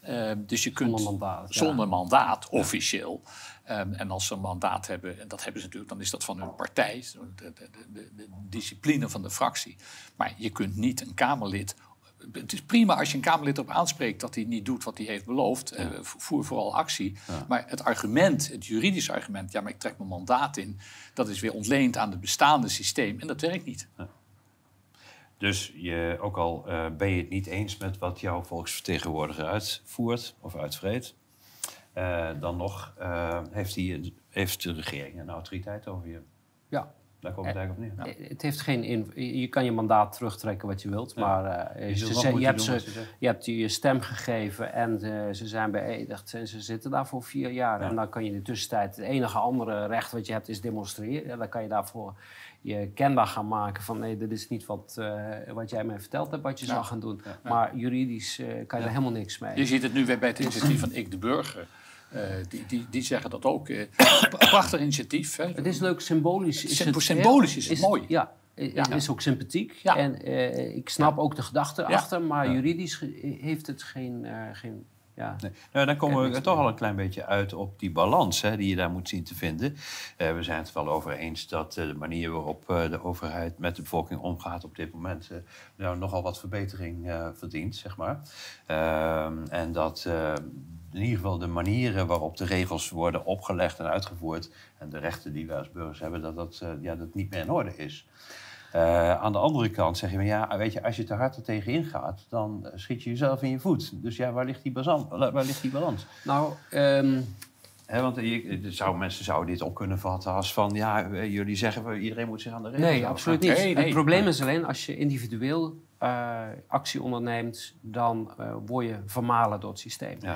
Eh, dus je kunt Zonder mandaat, ja. zonder mandaat officieel. Ehm, en als ze een mandaat hebben, en dat hebben ze natuurlijk, dan is dat van hun partij, de, de, de discipline van de fractie. Maar je kunt niet een Kamerlid. Het is prima als je een Kamerlid op aanspreekt dat hij niet doet wat hij heeft beloofd. Eh, voer vooral actie. Maar het argument, het juridische argument, ja, maar ik trek mijn mandaat in, dat is weer ontleend aan het bestaande systeem. En dat werkt niet. Dus je, ook al eh, ben je het niet eens met wat jouw volksvertegenwoordiger uitvoert of uitvreet, eh, dan nog heeft, hij, heeft de regering een autoriteit over je. Ja. Daar komt het eigenlijk op neer. Eh, Het heeft geen in, je kan je mandaat terugtrekken wat je wilt, maar eh, Je ze je, hebt ze, ze je hebt je stem gegeven en eh, ze zijn beëdigd en ze zitten daar voor vier jaar. En dan kan je in de tussentijd, het enige andere recht wat je hebt is demonstreren. Ja, dan kan je daarvoor je kenbaar gaan maken van nee, dit is niet wat, eh, wat jij mij verteld hebt wat je zou gaan doen. Maar juridisch eh, kan je er helemaal niks mee. Je ziet het nu weer bij het initiatief van Ik de Burger. Eh, die, die, die zeggen dat ook. eh, prachtig initiatief. Hè? Het is leuk, symbolisch is het... symbolisch is het mooi. Ja, het Ja. is ook sympathiek. Ja. En eh, ik snap ook de gedachte Ja. achter, maar juridisch heeft het geen... eh, geen ja. Nee. Nou, dan komen we toch al een klein beetje uit op die balans hè, die je daar moet zien te vinden. Eh, we zijn het wel over eens dat de manier waarop de overheid met de bevolking omgaat op dit moment eh, nou, nogal wat verbetering eh, verdient, zeg maar. Ehm, en dat eh, in ieder geval de manieren waarop de regels worden opgelegd en uitgevoerd en de rechten die wij als burgers hebben, dat dat, eh, ja, dat niet meer in orde is. Eh, aan de andere kant zeg je, maar ja, weet je, als je te hard er tegenin gaat, dan eh, schiet je jezelf in je voet. Dus ja, waar ligt die, bazan, waar ligt die balans? Nou, ehm, want je, zou, mensen zouden dit op kunnen vatten als van... ja, jullie zeggen we, iedereen moet zich aan de regels nee, houden. absoluut niet. Nee, nee. Het probleem is alleen, als je individueel actie onderneemt, dan word je vermalen door het systeem. Ja.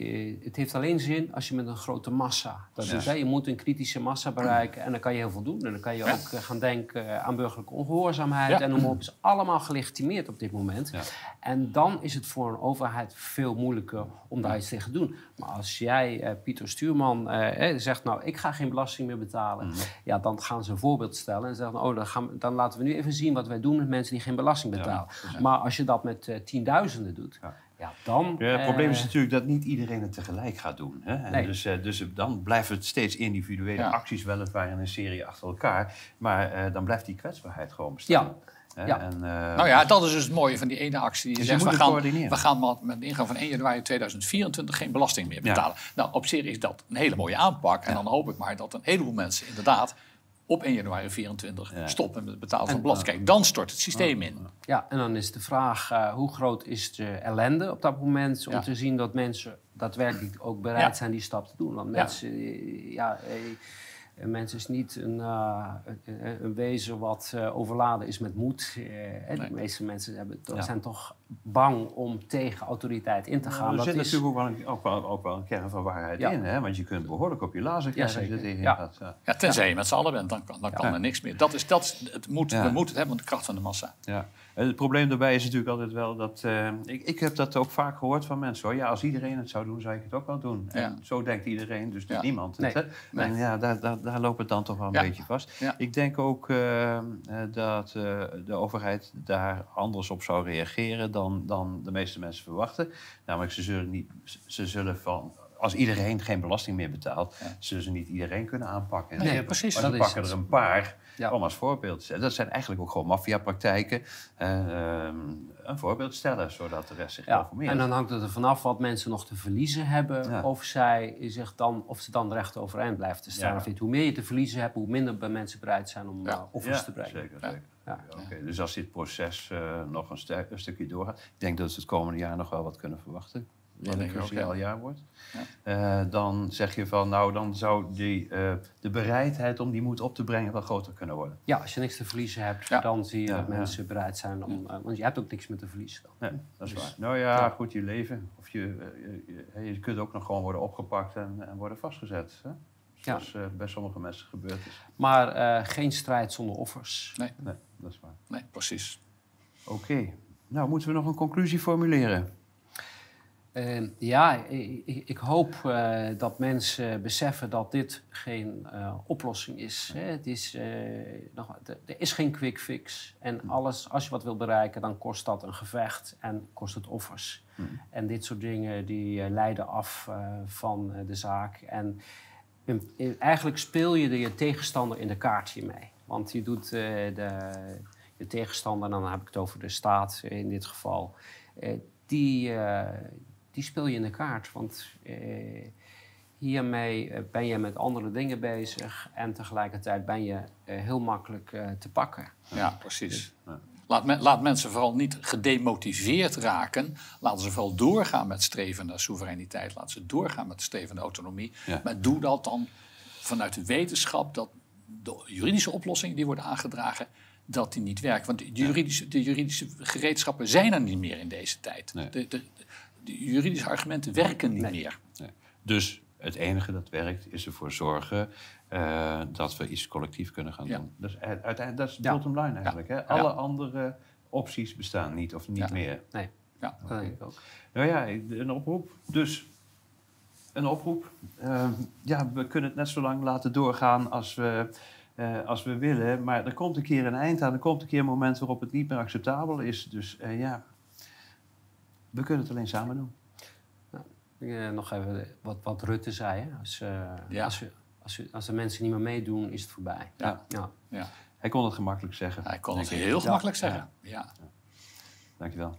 Eh, het heeft alleen zin als je met een grote massa dat Ja. doet. Hè? Je moet een kritische massa bereiken en dan kan je heel veel doen. En dan kan je Ja. ook eh, gaan denken aan burgerlijke ongehoorzaamheid Ja. en noem op. is allemaal gelegitimeerd op dit moment. En dan is het voor een overheid veel moeilijker om daar iets tegen te doen. Maar als jij, eh, Pieter Stuurman, zegt... nou, ik ga geen belasting meer betalen... Mhm. ja, dan gaan ze een voorbeeld stellen en zeggen... oh, dan, gaan we- dan laten we nu even zien wat wij doen met mensen die geen belasting betalen. maar als je dat met tienduizenden doet... Ja. Dan... Ja, het probleem is eh, natuurlijk dat niet iedereen het tegelijk gaat doen. Hè? En Nee. dus, eh, dus dan blijven het steeds individuele Ja. acties, weliswaar in een serie achter elkaar. Maar eh, dan blijft die kwetsbaarheid gewoon bestaan. Ja. Hè? Ja. En, eh, Nou ja, dat is dus het mooie van die ene actie. Die Dus je zegt, moet we gaan, we gaan met- de ingang van 1 januari 2024 geen belasting meer Ja. betalen. Nou, op zich is dat een hele mooie aanpak. En dan hoop ik maar dat een heleboel mensen inderdaad op 1 januari 24 Ja. stoppen met het betalen van belasting. Kijk, dan stort het systeem in. Ja, en dan is de vraag, eh, hoe groot is de ellende op dat moment... om Ja. te zien dat mensen daadwerkelijk ook bereid Ja. zijn die stap te doen. Want mensen, eh, ja... eh, een mens is niet een, eh, een, een wezen wat eh, overladen is met moed. Eh. Nee. De meeste mensen hebben, Ja. zijn toch bang om tegen autoriteit in te gaan. Nou, er dat zit is, natuurlijk ook wel, een, ook, wel, ook wel een kern van waarheid Ja. in. Hè? Want je kunt behoorlijk op je lazen krijgen als je er tegen Ja. gaat. Ja. Ja, tenzij je met z'n allen bent, dan kan, dan kan Ja. er niks meer. Dat is, dat is, het moet, Ja. We moeten het hebben, de kracht van de massa. Ja. En Het probleem daarbij is natuurlijk altijd wel dat... eh, ik, ik heb dat ook vaak gehoord van mensen. Hoor. Ja, als iedereen het zou doen, zou ik het ook wel doen. Ja. En zo denkt iedereen, dus Ja. niemand het. Nee. Hè? Nee. En ja, daar, daar, daar loopt het dan toch wel een Ja. beetje vast. Ik denk ook eh, eh, dat eh, de overheid daar anders op zou reageren dan, dan de meeste mensen verwachten. Namelijk, ze zullen, niet, ze zullen van... Als iedereen geen belasting meer betaalt, zullen ze niet iedereen kunnen aanpakken. Nee, precies. Maar ze pakken er een paar Ja. om als voorbeeld te zetten. Dat zijn eigenlijk ook gewoon maffiapraktijken. Ehm, een voorbeeld stellen, zodat de rest zich Ja, informeert. en dan hangt het er vanaf wat mensen nog te verliezen hebben. Ja. Of, zij zich dan, of ze dan recht overeind blijven te staan. Of niet. Hoe meer je te verliezen hebt, hoe minder bij mensen bereid zijn om eh, offers Ja, te brengen. Zeker, Ja. zeker. Oké. Dus als dit proces eh, nog een, een stukje doorgaat... Ik denk dat we het komende jaar nog wel wat kunnen verwachten. Denk een cruciaal ja. jaar wordt. Eh, dan zeg je van, nou, dan zou die, eh, de bereidheid om die moed op te brengen wel groter kunnen worden. Ja, als je niks te verliezen hebt, Ja. dan zie je Ja, dat ja. mensen bereid zijn om... eh, want je hebt ook niks meer te verliezen dan. Nee, dat is Dus- waar. Nou ja, goed, je leven. Of je, je, je kunt ook nog gewoon worden opgepakt en, en worden vastgezet. Hè? Zoals eh, bij sommige mensen gebeurd is. Maar eh, geen strijd zonder offers. Nee, Nee, dat is waar. nee precies. Oké. Nou, moeten we nog een conclusie formuleren? Eh, ja, ik, ik- hoop eh, dat mensen beseffen dat dit geen eh, oplossing is. Hè. Het is eh, nog, er is geen quick fix. En alles, als je wat wil bereiken, dan kost dat een gevecht en kost het offers. En dit soort dingen die leiden af van de zaak. En in- in- eigenlijk speel je de, je tegenstander in de kaart hiermee. Want je doet de, je tegenstander, en dan heb ik het over de staat in dit geval, die, die speel je in de kaart. Want eh, hiermee eh, ben je met andere dingen bezig en tegelijkertijd ben je eh, heel makkelijk eh, te pakken. Ja, precies. Laat, men- laat mensen vooral niet gedemotiveerd raken. Laten ze vooral doorgaan met streven naar soevereiniteit. Laten ze doorgaan met streven naar autonomie. Ja. Maar doe dat dan vanuit de wetenschap dat de juridische oplossingen die worden aangedragen, dat die niet werken. Want de juridische, de juridische gereedschappen zijn er niet meer in deze tijd. Nee. De, de, de juridische argumenten werken niet Nee. meer. Nee. Dus het enige dat werkt is ervoor zorgen eh, dat we iets collectief kunnen gaan Ja. doen. Dus uiteindelijk, dat is de Ja. bottom line eigenlijk. Hè? Alle andere opties bestaan niet of niet Ja. meer. Nee, Ja. dat denk ik ook. Nou ja, een oproep. Dus een oproep. Eh, ja, we kunnen het net zo lang laten doorgaan als we, eh, als we willen. Maar er komt een keer een eind aan. Er komt een keer een moment waarop het niet meer acceptabel is. Dus eh, ja, we kunnen het alleen samen doen. Nou, eh, nog even wat, wat Rutte zei. Hè? Als, uh, als, als, als, de mensen niet meer meedoen, is het voorbij. Ja. ja. Hij kon het gemakkelijk zeggen. Hij kon het heel gemakkelijk zeggen. Ja. Dankjewel.